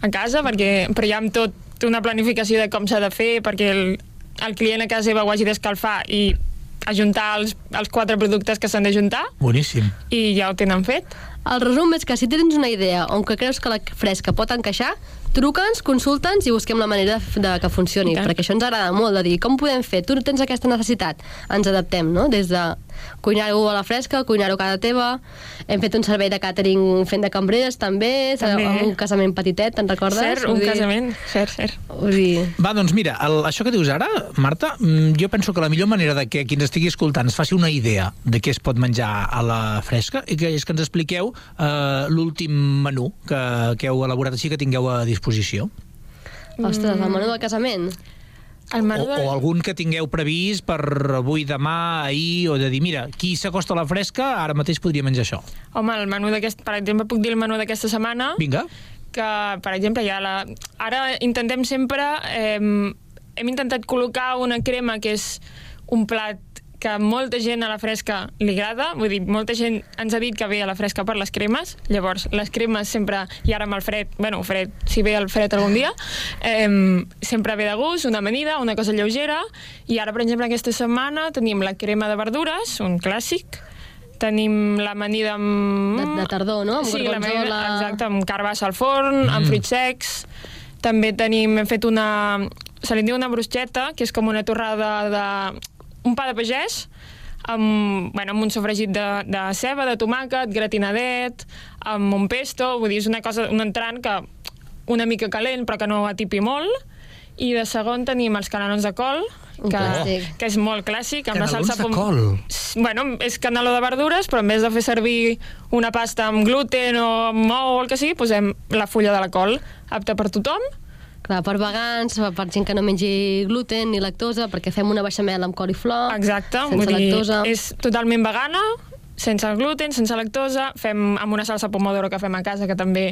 a casa, perquè, però ja amb tot una planificació de com s'ha de fer, perquè el, el client a casa seva ho hagi d'escalfar i ajuntar els, els quatre productes que s'han d'ajuntar Boníssim. i ja ho tenen fet. El resum és que si tens una idea on que creus que la fresca pot encaixar, truca'ns, consulta'ns i busquem la manera de, de que funcioni, perquè això ens agrada molt, de dir com podem fer, tu tens aquesta necessitat, ens adaptem, no? Des de cuinar-ho a la fresca, cuinar-ho a casa teva, hem fet un servei de càtering fent de cambreres també, També. amb un casament petitet, te'n recordes? Cert, un dir- casament, cert, cert. Dir... Va, doncs mira, el, això que dius ara, Marta, mm, jo penso que la millor manera de que qui ens estigui escoltant es faci una idea de què es pot menjar a la fresca i que és que ens expliqueu eh, l'últim menú que, que heu elaborat així que tingueu a disposició. Ostres, el menú del casament. El O, menú de... o algun que tingueu previst per avui, demà, ahir, o de dir, mira, qui s'acosta a la fresca ara mateix podria menjar això. Home, el menú d'aquest... Per exemple, puc dir el menú d'aquesta setmana. Vinga. que, per exemple, ja la... ara intentem sempre... Eh, hem intentat col·locar una crema que és un plat que molta gent a la fresca li agrada, vull dir, molta gent ens ha dit que ve a la fresca per les cremes, llavors les cremes sempre, i ara amb el fred, bueno, fred, si ve el fred algun dia, eh, sempre ve de gust, una amanida, una cosa lleugera, i ara, per exemple, aquesta setmana tenim la crema de verdures, un clàssic, tenim l'amanida amb... De, de tardor, no? Amb sí, la exacte, amb carbassa al forn, mm. amb fruits secs. També tenim, hem fet una... Se li diu una brusqueta, que és com una torrada de... un pa de pagès, amb, bueno, amb un sofregit de, de ceba, de tomàquet, gratinadet, amb un pesto, vull dir, és una cosa, un entrant que una mica calent però que no atipi molt, i de segon tenim els canelons de col, que, clàssic. que és molt clàssic, amb la Canelons salsa... de pom- col? Bueno, és caneló de verdures, però en vez de fer servir una pasta amb gluten o amb ou o el que sigui, posem la fulla de la col, apta per tothom, Clar, per vegans, per gent que no mengi gluten ni lactosa, perquè fem una beixamel amb coliflor, Exacte, sense vull dir, lactosa. és totalment vegana, sense gluten, sense lactosa, fem amb una salsa pomodoro que fem a casa, que també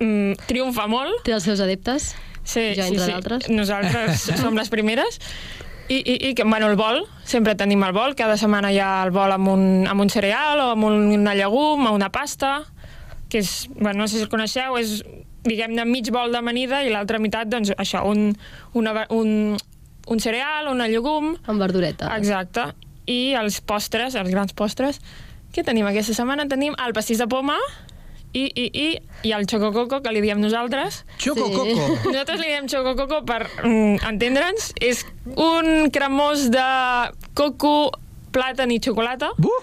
mm, triomfa molt. Té els seus adeptes, Sí, jo sí, entre sí. d'altres. Nosaltres som les primeres. I, i, i que, bueno, el bol, sempre tenim el bol, cada setmana hi ha el bol amb un, amb un cereal o amb un, una llegum, o una pasta, que és, bueno, no sé si el coneixeu, és, diguem-ne, mig bol d'amanida i l'altra meitat, doncs, això, un, una, un, un cereal, una llegum... Amb verdureta. Exacte. I els postres, els grans postres, què tenim aquesta setmana? Tenim el pastís de poma i, i, i, i el xocococo, que li diem nosaltres. Xocococo. Nosaltres li diem xocococo per mm, entendre'ns. És un cremós de coco, plàtan i xocolata Uh!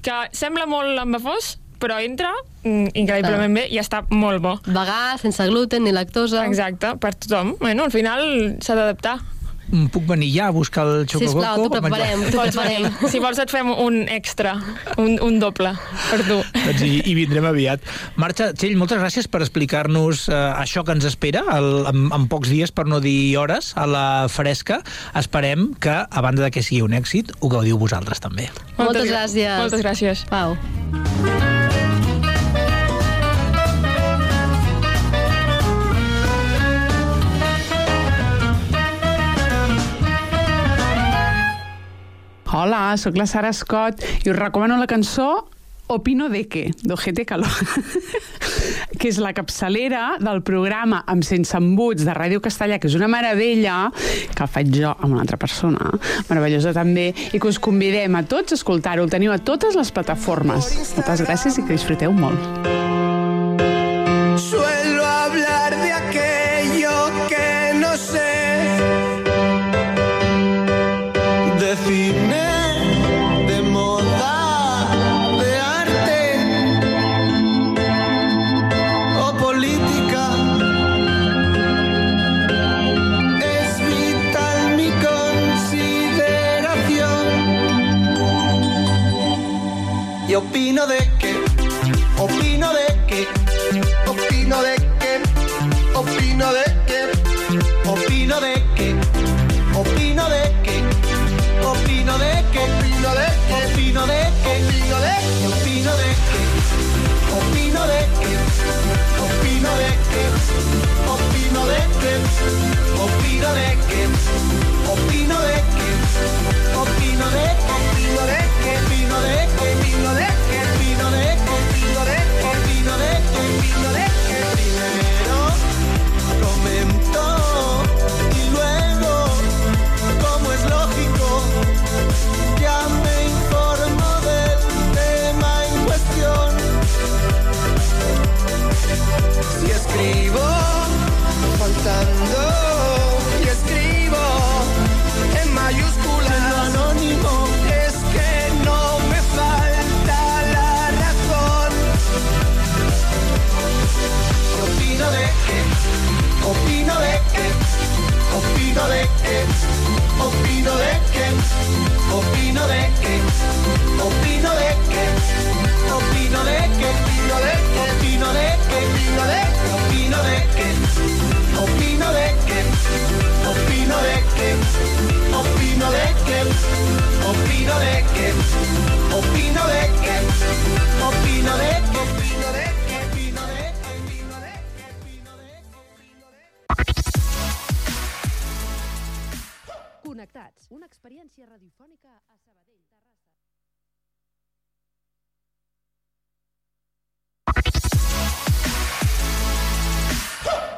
que sembla molt embafós, però entra mm, increïblement bé i està molt bo. Vegà, sense gluten ni lactosa. Exacte, per tothom. Bueno, al final s'ha d'adaptar. Mm, Puc venir ja a buscar el xocococo? Sisplau, t'ho preparem, t'ho preparem. Si vols et fem un extra, un, un doble per tu. Doncs hi, hi vindrem aviat. Marxa, Txell, moltes gràcies per explicar-nos eh, això que ens espera el, en, en pocs dies, per no dir hores, a la fresca. Esperem que, a banda de que sigui un èxit, ho gaudiu vosaltres també. Moltes gràcies. Moltes gràcies. Pau. Hola, sóc la Sara Scott i us recomano la cançó Opino de que, d'Ojete Calor, que és la capçalera del programa amb Sense Embuts de Ràdio Castellà, que és una meravella, que faig jo amb una altra persona, meravellosa també, i que us convidem a tots a escoltar-ho. Teniu a totes les plataformes. Moltes gràcies i que disfruteu molt. Opino de que, opino de que, opino de que, opino de que, opino de que, opino de que, opino de que, opino de que, opino de que, opino de que, opino de que, opino de que, opino de que, opino de que, opino Opino de Kent, opino de Kent, opino de Kent, opino de Kent, opino de Kent, opino de Kent, opino de Kent, opino de opino de Kent, opino de Kent, opino de Kent, opino de Kent, opino de Kent, opino de Kent, opino de Kent. Una experiència radiofònica a Sabadell, Terrassa.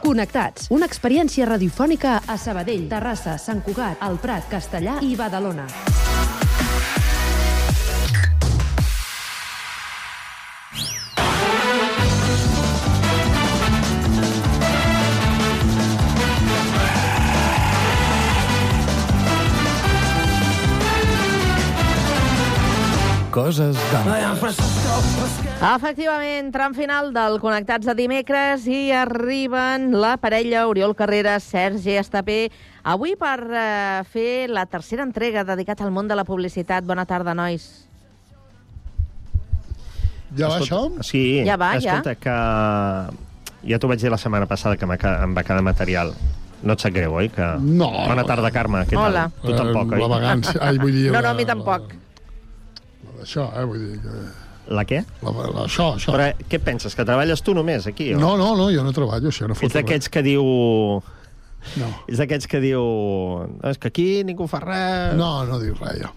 Connectats, una experiència radiofònica a Sabadell, Terrassa, Sant Cugat, El Prat, Castellà i Badalona. Efectivament, tram final del Connectats de dimecres i arriben la parella Oriol Carreras, Sergi Estapé, avui per eh, fer la tercera entrega dedicat al món de la publicitat. Bona tarda, nois. Ja va això? Sí, Ja va, ja. escolta, que ja t'ho vaig dir la setmana passada que em va quedar material. No et sap greu, oi? Que... No. Bona tarda, Carme. Què Hola. tal? Tu tampoc, Eh, oi? La vagància. Ai, vull dir... No, no, la- a mi tampoc. Això, eh, vull dir... Que... La què? La, la, això, això. Però eh, què penses, que treballes tu només aquí? O? No, no, no, jo no treballo, això no Ets foto d'aquests que diu... No. És d'aquests que diu... "No, És que aquí ningú fa res... No, no diu res, jo.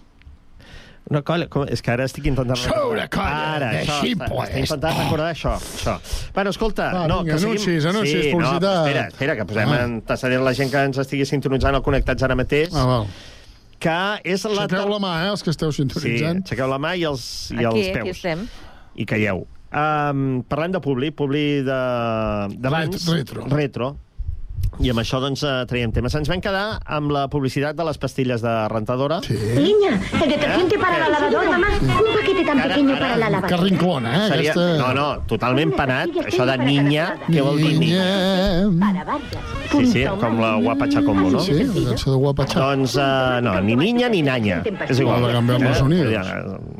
Una colla... Com... És que ara estic intentant... Una colla Ara, de això, ximples. Estic intentant recordar això, això. Bueno, escolta... Va, no, vinga, que seguim... anuncis, anuncis, sí, publicitat. No, espera, espera, que posem Ah. antecedent la gent que ens estigui sintonitzant al Connectats ara mateix. Ah, val. Que és la... Aixequeu la mà, eh, els que esteu Sí, sintonitzant. aixequeu la mà i els, i Aquí, els aquí peus. estem. I calleu. Um, parlem de Publi, Publi de... d'abans. Retro. Retro. I amb això, doncs, eh, traiem temes. Ens vam quedar amb la publicitat de les pastilles de rentadora. Sí. Niña, el detergente para la lavadora. Mamá, un paquete tan Ara- pequeño ara- para la lavadora. Carrinclona, eh, Seria... aquesta... No, no, totalment penat. Això de niña, què vol dir niña? Sí, sí, com la guapa Chacombo, no? Sí, la cançó de guapa Cha. Doncs, uh, no, ni niña ni nanya. És igual. Els sonidos.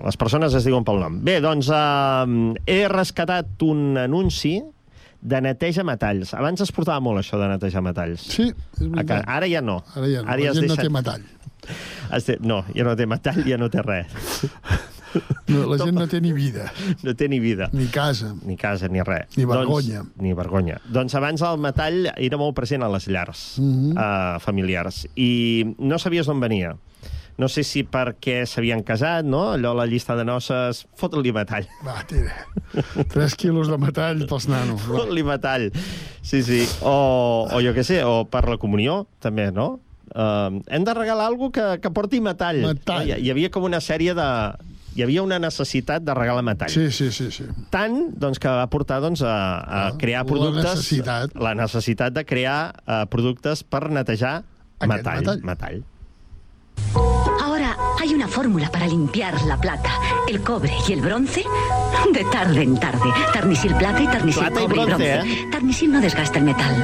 Les persones es diuen pel nom. Bé, doncs, uh, he rescatat un anunci de neteja metalls. Abans es portava molt això de netejar metalls. Sí, és veritat. Ara ja no. Ara ja no, Ara la es gent no deixa- té metall. Es té... No, ja no té metall, ja no té res. No, la gent no té ni vida, No té ni vida. ni casa. Ni casa, ni res. Ni vergonya. Doncs, ni vergonya. Doncs abans el metall era molt present a les llars Mhm. uh, familiars i no sabies d'on venia. No sé si perquè s'havien casat, no? Allò, la llista de noces, fot-li metall. Va, tira. 3 quilos de metall pels nanos. Fot-li metall. Sí, sí. O, o jo què sé, o per la comunió, també, no? Uh, hem de regalar alguna que, que porti metall. Metall. Hi, hi havia com una sèrie de... Hi havia una necessitat de regalar metall. Sí, sí, sí, sí. tant doncs, que va portar doncs, a, a Ah, crear la productes... necessitat. La necessitat de crear uh, productes per netejar Aquest metall. metall. metall. Hay una fórmula para limpiar la plata, el cobre y el bronce de tarde en tarde. Tarnisil plata y tarnisil Plata y cobre bronce, y bronce. ¿eh? Tarnisil no desgasta el metal.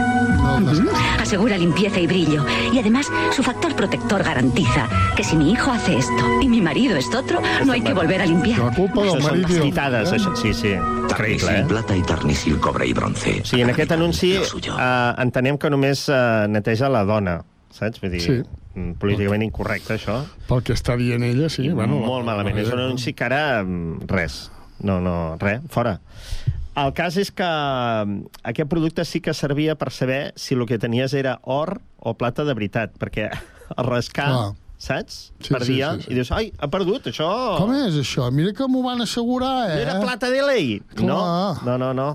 Ujú. Asegura limpieza y brillo. Y además, su factor protector garantiza que si mi hijo hace esto y mi marido esto otro, no hay que volver a limpiar. Són i eh? això. Sí, sí. Tarnisil eh? plata y tarnisil cobre y bronce. Sigui, en aquest anunci uh, entenem que només uh, neteja la dona, saps? Vull dir, Sí. Mm, políticament incorrecte, això. Pel que està dient ella, sí. Bueno, Molt malament. És un anunci que ara mm, res. No, no, res, fora. El cas és que mm, aquest producte sí que servia per saber si el que tenies era or o plata de veritat, perquè al rascar, Clar. saps? Sí, Perdia, sí, sí, sí. i dius, ai, ha perdut, això... Com és això? Mira que m'ho van assegurar, eh? Era plata de lei. Clar. No, no, no, no.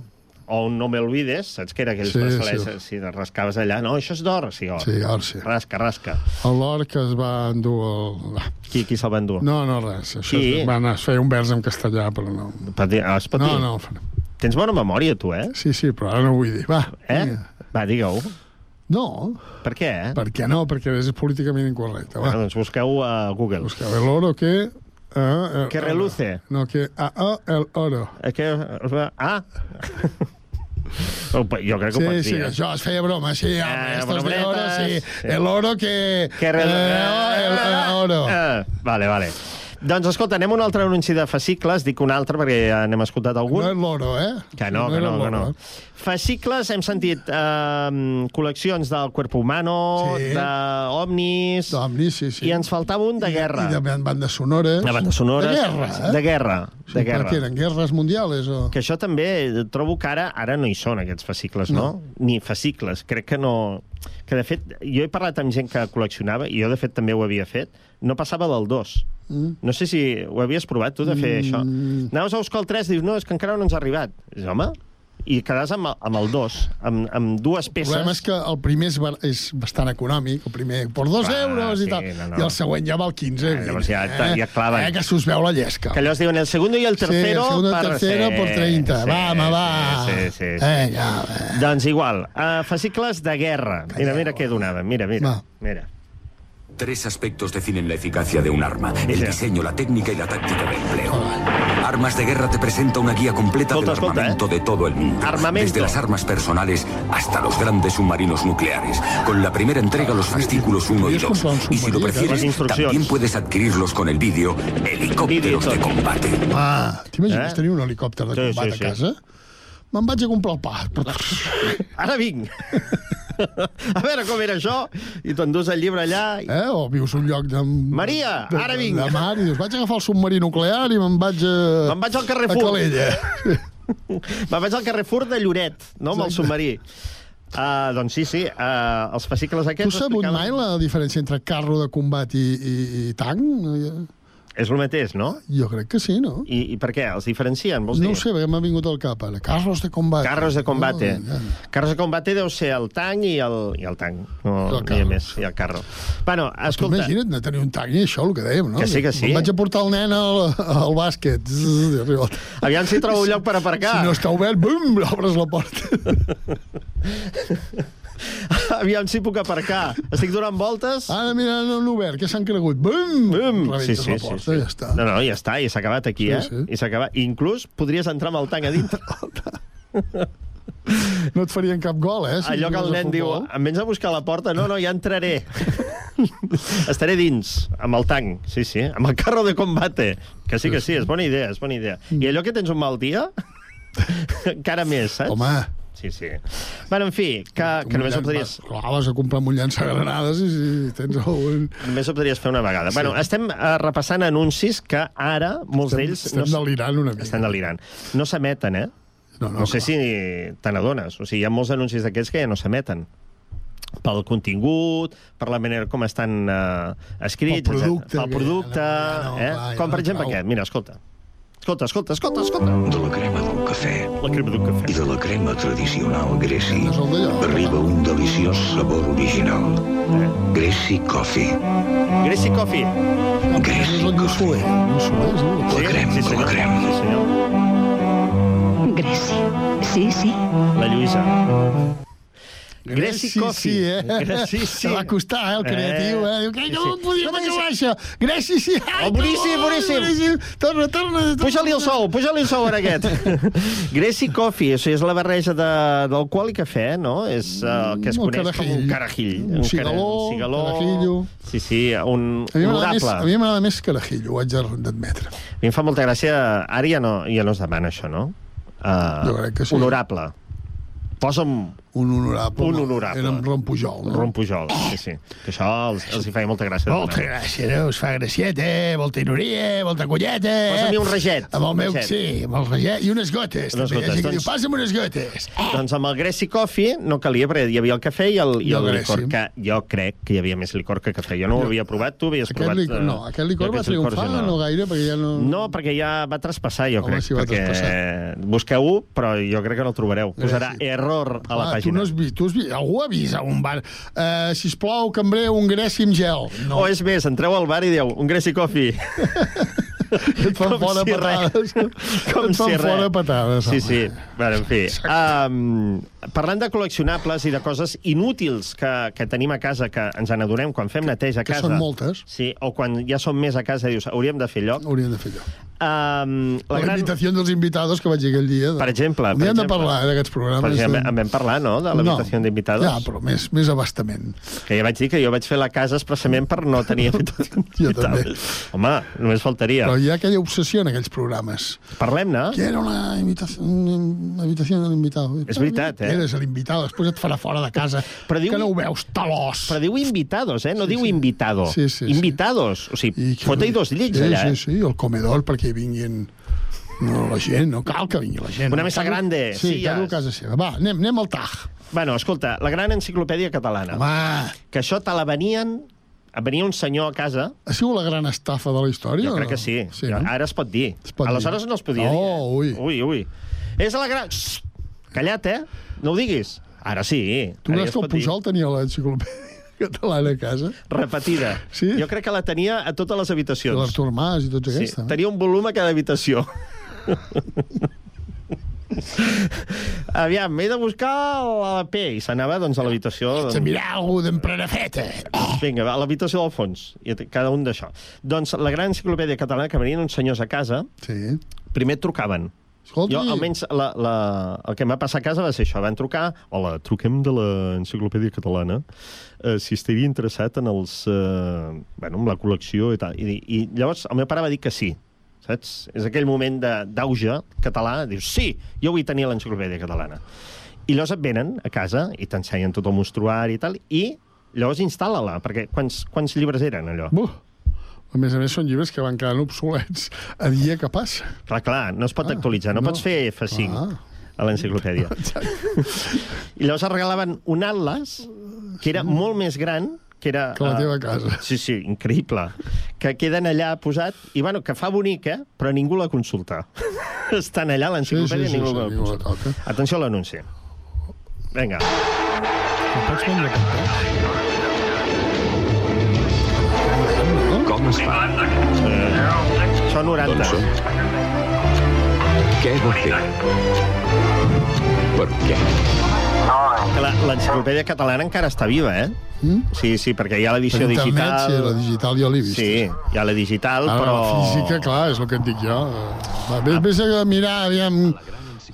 O un no me olvides, saps que era aquells Sí, braçalets, sí. si rascaves allà. No, això és d'or, sí, or. Sí, or, sí. Rasca, rasca. L'or que es va endur... El... Qui, qui se'l va endur? No, no, res. Això Qui? va anar a fer un vers en castellà, però no. Pot dir, es pot No, dir? no. Tens bona memòria, tu, eh? Sí, sí, però ara no ho vull dir. Va, Eh? vinga. Va, digue-ho. No. Per què, eh? Per què no? Perquè és políticament incorrecte. Va. Bueno, doncs busqueu a Google. Busqueu el oro que... Ah, el, Que reluce. No, que... Ah, ah, el oro. Eh, que... Ah! Jo crec que Sí, ho sí, això es feia broma, sí, home, Eh, estos de oro, sí. sí. El oro que... Que re... Eh, el, el oro. Eh, vale, vale. Doncs escolta, anem a un altre anunci de fascicles, dic un altre perquè ja n'hem escoltat algun. No és l'oro, eh? Que no, No que no, que no. l'oro, Fascicles, hem sentit eh, col·leccions del Cuerpo Humano, Sí. d'Omnis... D'Omnis, sí, sí. I ens faltava un de guerra. I de bandes sonores. De bandes sonores. De guerra, eh? De guerra. Sí, De guerra. què eren guerres mundials o... Que això també trobo que ara ara no hi són, aquests fascicles, no? no? Ni fascicles. Crec que no... Que, de fet, jo he parlat amb gent que col·leccionava, i jo, de fet, també ho havia fet, no passava del 2. Mm. No sé si ho havies provat, tu, de fer això. Anaves a buscar el 3 i dius, no, és que encara no ens ha arribat. Dius, home, i quedaves amb, el- amb el 2, amb, amb dues El peces... problema és que el primer és, és bastant econòmic, el primer per dos Clar, euros sí, i tal, no, no. i el següent ja val 15. Ah, llavors ja- ja claven. Eh, que se us veu la llesca. Que allò es diuen el segundo i el tercero... Sí, el segundo y el per- tercero por 30. Va, home, va. Sí, sí, sí. sí. Vinga, va. Doncs igual, uh, fascicles de guerra. Mira, mira què donaven, mira, mira. Va. mira. Tres aspectos definen la eficacia de un arma: el diseño, la técnica y la táctica de empleo. Armas de Guerra te presenta una guía completa del armamento de todo el mundo. Armamento. Desde las armas personales hasta los grandes submarinos nucleares. Con la primera entrega, los fascículos 1 y 2. Y si lo prefieres, también puedes adquirirlos con el vídeo Helicópteros de combate. Ah, t'imagines Eh? tenir un helicòpter de Sí, combat sí, sí. a casa? Me'n vaig a comprar el pa. Ara vinc. a veure com era això, i t'endús el llibre allà... I... Eh? O vius un lloc de... Maria, de, ara vinc. De mar, i dius, vaig agafar el submarí nuclear i me'n vaig a... Me'n vaig al carrer A. Calella. Me'n vaig al carrer Fur de Lloret, no, amb el submarí. Uh, doncs sí, sí, uh, els fascicles Tu aquests... has sabut mai la diferència entre carro de combat i, i, i tanc? És el mateix, no? Jo crec que sí, no? I, i per què? Els diferencien, vols dir? No sé, perquè m'ha vingut al cap ara. Carros de combat. Carros de combate. No, ja. Carros de combate deu ser el tanc i el, i el tanc. No, no hi ha més, i el carro. Bueno, escolta... Imagina't de tenir un tanc i això, el que dèiem, no? Que sí, que sí. Me'n vaig a portar el nen al, al bàsquet. El- Aviam si trobo un lloc per aparcar. Si no està obert, bum, obres la porta. Aviam si puc aparcar. Estic donant voltes... Ara mira, no han obert, que s'han cregut. Bum! Bum! Sí, sí, la sí, porta, sí. ja està. No, no, ja està, i s'ha acabat aquí, Sí, eh? sí. I s'ha acabat. Inclús podries entrar amb el tanc a dintre. No et farien cap gol, eh? si Allò que el nen diu, em vens a buscar a la porta? No, no, ja entraré. Estaré dins, amb el tanc, sí, sí, amb el carro de combate. Que sí, que sí, és bona idea, és bona idea. I allò que tens un mal dia, encara més, saps? Home. Sí, sí. Bueno, en fi, que, que només ho podries... Clar, vas a comprar amb un llançagranades i si tens algun... Només ho podries fer una vegada. Sí. Bueno, estem uh, repassant anuncis que ara molts Estem- d'ells... estem s- delirant una mica. Estan delirant. No s'emeten, eh? No, no, no sé si te n'adones. O sigui, hi ha molts anuncis d'aquests que ja no s'emeten pel contingut, per la manera com estan uh, escrits, Pel producte, etc. pel producte, ja no- eh? clar, com per no exemple aquest. Mira, escolta. Escolta, escolta, escolta, escolta. De la crema del cafè. La crema del cafè. I de la crema tradicional Greci arriba un deliciós sabor original. Greci Coffee. Greci Coffee. Greci Coffee. La crema sí, de la crema. Sí, senyor. Greci. Sí, sí. La Lluïsa. Greci Greci Coffee. sí, eh? Greci sí. Va costar, eh, el creatiu, eh? Diu, que Sí, no sí. podíem Escolta, acabar, això. Greci sí. Ai, Oh, boníssim, que bo, boníssim. Torna, torna. torna. Puja-li el sou, puja-li el sou ara aquest. Greci Coffee, sigui, és la barreja de- d'alcohol i cafè, no? És uh, el que es Un coneix com carajill. un carajill. Un cigaló, cara- cigaló. carajillo. Sí, sí, un més, honorable. a mi m'agrada més carajillo, ho haig d'admetre. A mi em fa molta gràcia... Ara ja no, ja no es demana això, no? Uh, Jo crec que sí. Honorable. Posa'm Un honorable. un honorable. Era amb Ron Pujol, no? Ron Pujol, sí, sí. Que això els, els hi feia molta gràcia. Molta gràcia, no? Us fa gracieta, eh? molta ironia, molta colleta. eh? Posa-m'hi un reget, Amb el meu, reget. sí, amb el reget. I unes gotes, Unes també. gotes, doncs. diu, passa'm unes gotes. Doncs amb el Greci Coffee no calia, perquè hi havia el cafè i el, i I el el licor, que jo crec que hi havia més licor que cafè. Jo no ho havia provat, tu havies Aquest provat... licor, eh, no, aquest licor va triomfar, ja no gaire, perquè ja no... No, perquè ja va traspassar, jo Home, crec. sí, va perquè busqueu-ho, però jo crec que no el trobareu. Posarà error a la Clar, tu no has vist, tu has vist, algú ha vist a un bar, uh, sisplau, cambrer, un greci amb gel. No. O és més, entreu al bar i dieu, un Greci Coffee. Et fan Com fora si patades. Com Et fan si fora res. patades, Sí, home. sí. Bueno, en fi. Um, parlant de col·leccionables i de coses inútils que, que tenim a casa, que ens n'adonem quan fem neteja a que casa... són moltes. Sí, o quan ja som més a casa, dius, hauríem de fer lloc. Hauríem de fer allò. Um, La, la gran... invitació dels invitados que vaig dir aquell dia. Per exemple, Un per hem de exemple. parlar eh, d'aquests programes. Per exemple, de- en vam parlar, no?, de l'habitació No, d'invitados. Ja, però més, més abastament. Que ja vaig dir que jo vaig fer la casa expressament per no tenir habitació Jo també. Home, només faltaria. Però hi ha aquella obsessió en aquells programes. Parlem-ne. Quiero una invitación, una habitación del invitado. És veritat, eh? Eres l'invitado, després et farà fora de casa. Però diu- Que no ho veus, talós. Però diu invitados, eh? No diu invitado. Sí, sí, sí. Invitados. O sigui, fota-hi dos llits sí, allà, Sí, eh? sí, el comedor perquè hi vinguin no, la gent, no cal que vingui la gent. Una mesa grande, Sí, cada un a casa seva. Va, anem, anem al TAG. Bueno, escolta, la gran enciclopèdia catalana. Home. Que això te la venien... Venia un senyor a casa... Ha sigut la gran estafa de la història? Jo crec que sí. sí no? Ara es pot dir. pot Aleshores dir. no es podia Oh, dir. eh? Ui, ui. És la gran... Xxt! Callat, eh? No ho diguis. Ara sí. Tu ja creus es que el pot dir. Pujol tenia l'enciclopèdia catalana a casa? Repetida. Sí? Jo crec que la tenia a totes les habitacions. L'Artur Mas i tots Sí, aquests. eh? tenia un volum a cada habitació. Aviam, m'he de buscar la P. I s'anava, doncs, a l'habitació... Haig de mirar algú d'emprenafeta. Vinga, va, a l'habitació del fons. I cada un d'això. Doncs la gran enciclopèdia catalana, que venien uns senyors a casa, sí. primer trucaven. Escolti. Jo, almenys, la, la, el que em va passar a casa va ser això. Van trucar, hola, truquem de l'enciclopèdia catalana, eh, si estaria interessat en els... Eh, bueno, en la col·lecció i tal. I, I llavors el meu pare va dir que sí, saps? És aquell moment d'auge català, dius, sí, jo vull tenir l'enciclopèdia catalana. I llavors et venen a casa i t'ensenyen tot el mostruari i tal, i llavors instal·la-la, perquè quants, quants llibres eren, allò? Buh. A més a més, són llibres que van quedant obsolets a dia que passa. Clar, clar, no es pot Ah, actualitzar, no, no. pots fer F5 a l'enciclopèdia. I llavors et regalaven un atlas que era molt més gran que era... Que la teva casa. Sí, sí, increïble. Que queden allà posat, i bueno, que fa bonic, eh? però ningú la consulta. Estan allà a l'enciclopèdia Sí, sí, sí, ningú sí, la ningú la consulta. Atenció a l'anunci. Vinga. pots vendre Com es fa? Eh, són 90. Doncs, què va fer? Per què? L'enciclopèdia catalana encara està viva, eh? Mm? Sí, sí, perquè hi ha l'edició digital... sí, la digital jo l'he vist. Sí, hi ha la digital, Ara, però... la física, clar, és el que et dic jo. Va, vés, vés a mirar, aviam...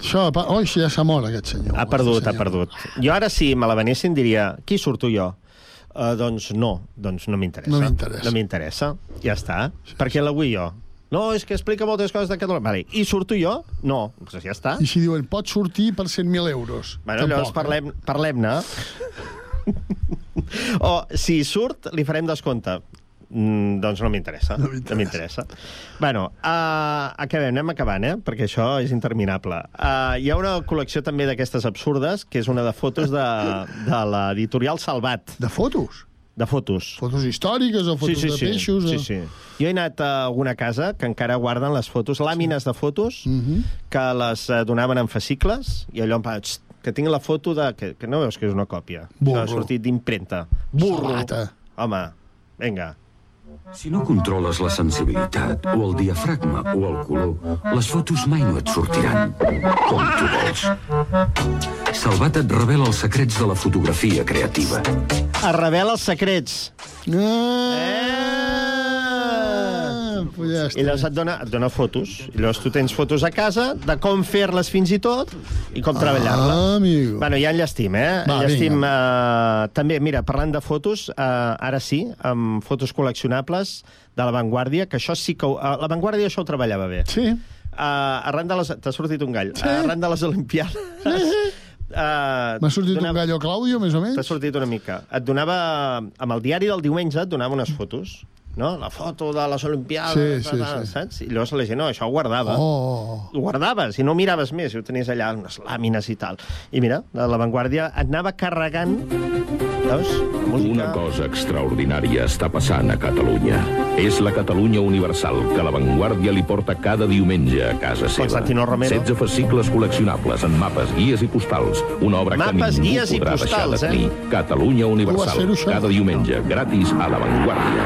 Això. Oi, ja s'ha mort, aquest senyor. Ha perdut, ha perdut. Jo ara, si me la venessin, diria, qui surto jo? Uh, doncs no, doncs no m'interessa. No m'interessa. No m'interessa, ja està. Per què la vull jo? No, és que explica moltes coses de Catalunya. Vale. I surto jo? No, doncs ja està. I si diuen, pot sortir per 100.000 euros. Bueno, llavors Tampoc, parlem, parlem-ne. o, si surt, li farem descompte. Mm, doncs no m'interessa. No m'interessa. bueno, uh, acabem, anem acabant, eh? perquè això és interminable. Uh, hi ha una col·lecció també d'aquestes absurdes, que és una de fotos de, de l'editorial Salvat. De fotos? De fotos. Fotos històriques o fotos sí, sí, de sí. peixos? Sí, o... sí. Jo he anat a alguna casa que encara guarden les fotos, làmines de fotos, Mhm. que les eh, donaven en fascicles, i allò em va... "Xt, que tinc la foto de... Que, que no veus que és una còpia. Burro. Això ha sortit d'impremta. Burro. Salata. Home, vinga. Si no controles la sensibilitat, o el diafragma, o el color, les fotos mai no et sortiran com tu vols. Salvat et revela els secrets de la fotografia creativa. Es revela els secrets. Ah, pues ja I llavors et dona, et dona fotos. I llavors tu tens fotos a casa de com fer-les fins i tot i com treballar-les. Ah, amigo. Bueno, ja enllestim, eh? Va, enllestim, eh, també, mira, parlant de fotos, eh, ara sí, amb fotos col·leccionables de La Vanguardia, que això sí que... Ho, eh, la Vanguardia això ho treballava bé. Sí. Uh, arran de les... T'ha sortit un gall. Sí. arran de les Olimpiades... Uh, M'ha sortit un gallo Claudio, més o menys? T'ha sortit una mica. Et donava... Amb el diari del diumenge et donava unes fotos no? La foto de les Olimpiades, Sí, sí, sí. saps? I llavors la gent, no, això ho guardava. Oh. Ho guardaves, i no miraves més, i ho tenies allà, unes làmines i tal. I mira, de la Vanguardia et anava carregant, veus? Una cosa extraordinària està passant a Catalunya. És la Catalunya Universal que la Vanguardia li porta cada diumenge a casa seva. Constantino Romero. 16 fascicles col·leccionables en mapes, guies i postals. Una obra Mapes, que ningú guies i podrà deixar postals, de tenir. eh? Catalunya Universal. Cada diumenge, gratis a la Vanguardia.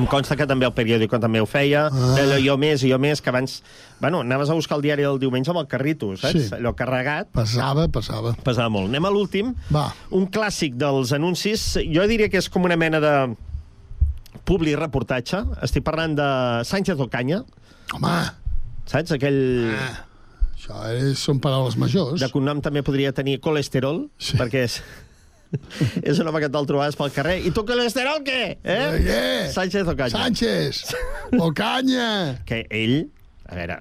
Em consta que també el periòdico també ho feia, ah. allò jo més i jo més, que abans... Bueno, anaves a buscar el diari del diumenge amb el carrito, saps? Sí. Allò carregat. Passava, passava. Passava molt. Anem a l'últim. Va. Un clàssic dels anuncis. Jo diria que és com una mena de publi reportatge. Estic parlant de Sánchez Ocaña. Home! Saps? Aquell... Ah. Això és, són paraules majors. De cognom també podria tenir colesterol, sí. perquè és... és un home que te'l trobaves pel carrer. I tu colesterol què? Eh? Eh, què? Sánchez Ocaña. Sánchez! Ocaña! Que ell, a veure,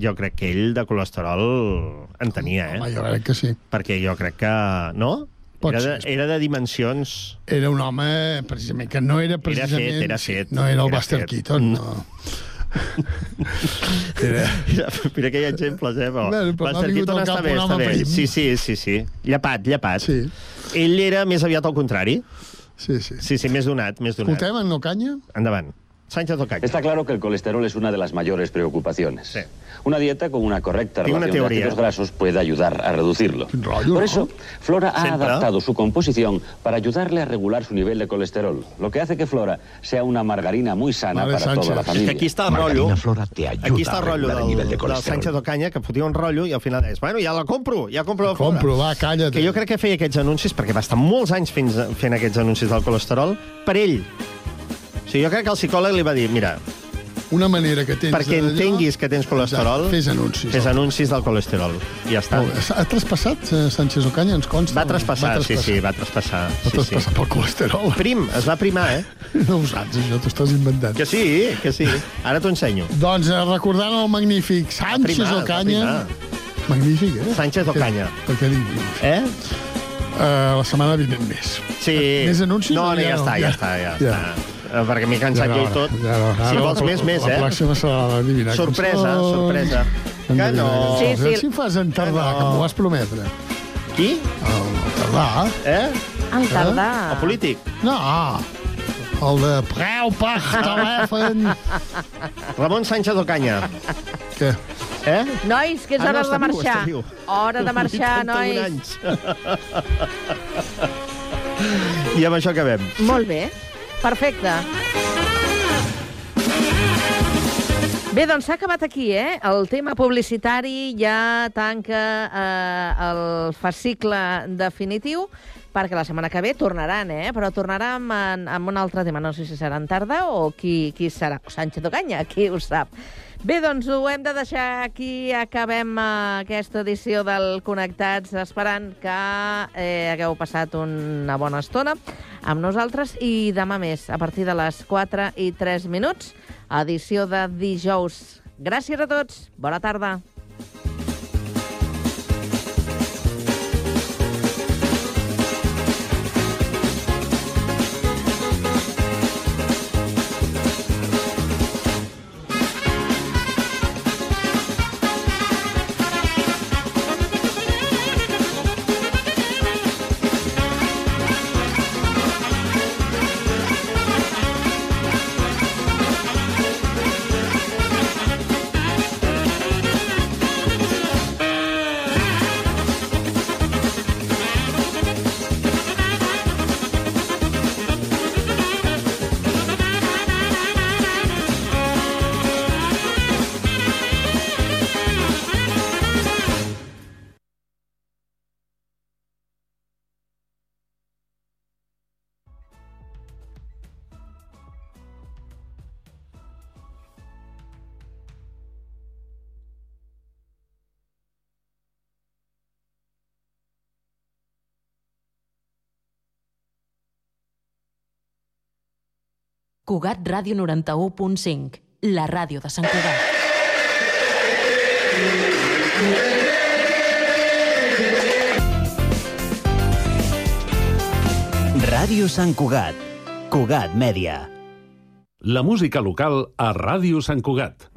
jo crec que ell de colesterol en tenia, eh? Home, jo crec que sí. Perquè jo crec que... No? Pot era, de, ser. era de dimensions... Era un home, precisament, que no era Era precisament... fet, era fet. No era el Era Buster fet. Keaton, no. Era... Mira, mira que hi ha exemples, eh? Però, Bueno, però Buster Keaton està bé, està bé. prim. Sí, sí, sí, sí. Llepat, llepat. Sí. Ell era més aviat al contrari. Sí, sí. Sí, sí, més donat, més donat. Escoltem en Ocaña? Endavant. Sánchez Ocaña. Está claro que el colesterol es una de las mayores preocupaciones. Una dieta con una correcta Tengo una relación de ácidos grasos puede ayudar a reducirlo. Por eso, Flora ha Siempre. adaptado su composición para ayudarle a regular su nivel de colesterol, lo que hace que Flora sea una margarina muy sana Vale, para Sánchez. toda la És familia. que aquí està el rotllo. Aquí està el rotllo del, del Sánchez Ocaña, que fotia un rotllo i al final deies, bueno, ja la compro, ja compro la flora. Compro, va, calla't. Que jo crec que feia aquests anuncis, perquè va estar molts anys fins, fent aquests anuncis del colesterol, per ell. O sigui, jo crec que el psicòleg li va dir, mira, Una manera que tens... perquè entenguis que tens colesterol... Fes anuncis. Fes anuncis del colesterol. I ja està. Bé. Ha traspassat eh, Sánchez Ocaña, ens consta? Va traspassar, sí, sí, va traspassar. Va sí, traspassar pel colesterol. Prim, es va primar, eh? No ho saps, això, t'ho estàs inventant. Que sí, que sí. Ara t'ho ensenyo. Doncs eh, recordant el magnífic Sánchez primar, va Ocaña... Magnífic, eh? Sánchez Ocaña. Per què dic magnífic? Eh? Uh, la setmana vinent més. Sí. Més anuncis? No, o no, ja, està, ja, està, ja, està. Eh, Perquè m'he cansat Ja jo no, i tot. ja no. si Ara vols la- més, més, la eh? pròxima serà Sorpresa, sorpresa. Que no. Sí, Sí. Si em fas en tardar, que m'ho vas prometre. Qui? El, tardar. Eh? El tardar. El polític. No, el de preu per telèfon. Ramon Sánchez Ocaña. Què? Eh? Nois, que és Ah, no, hora està de marxar. viu. Hora de marxar, 81 nois. anys. I amb això acabem. Molt bé. Perfecte. Bé, doncs s'ha acabat aquí, eh? El tema publicitari ja tanca eh, el fascicle definitiu perquè la setmana que ve tornaran, eh? Però tornaran amb, amb un altre tema. No sé si serà en tarda o qui, qui serà. Sánchez Ocaña, qui ho sap. Bé, doncs ho hem de deixar aquí. Acabem eh, aquesta edició del Connectats esperant que eh, hagueu passat una bona estona amb nosaltres i demà més, a partir de les 4 i 3 minuts, edició de dijous. Gràcies a tots. Bona tarda. Cugat Ràdio 91.5, la ràdio de Sant Cugat. Ràdio Sant Cugat. Cugat Mèdia. La música local a Ràdio Sant Cugat.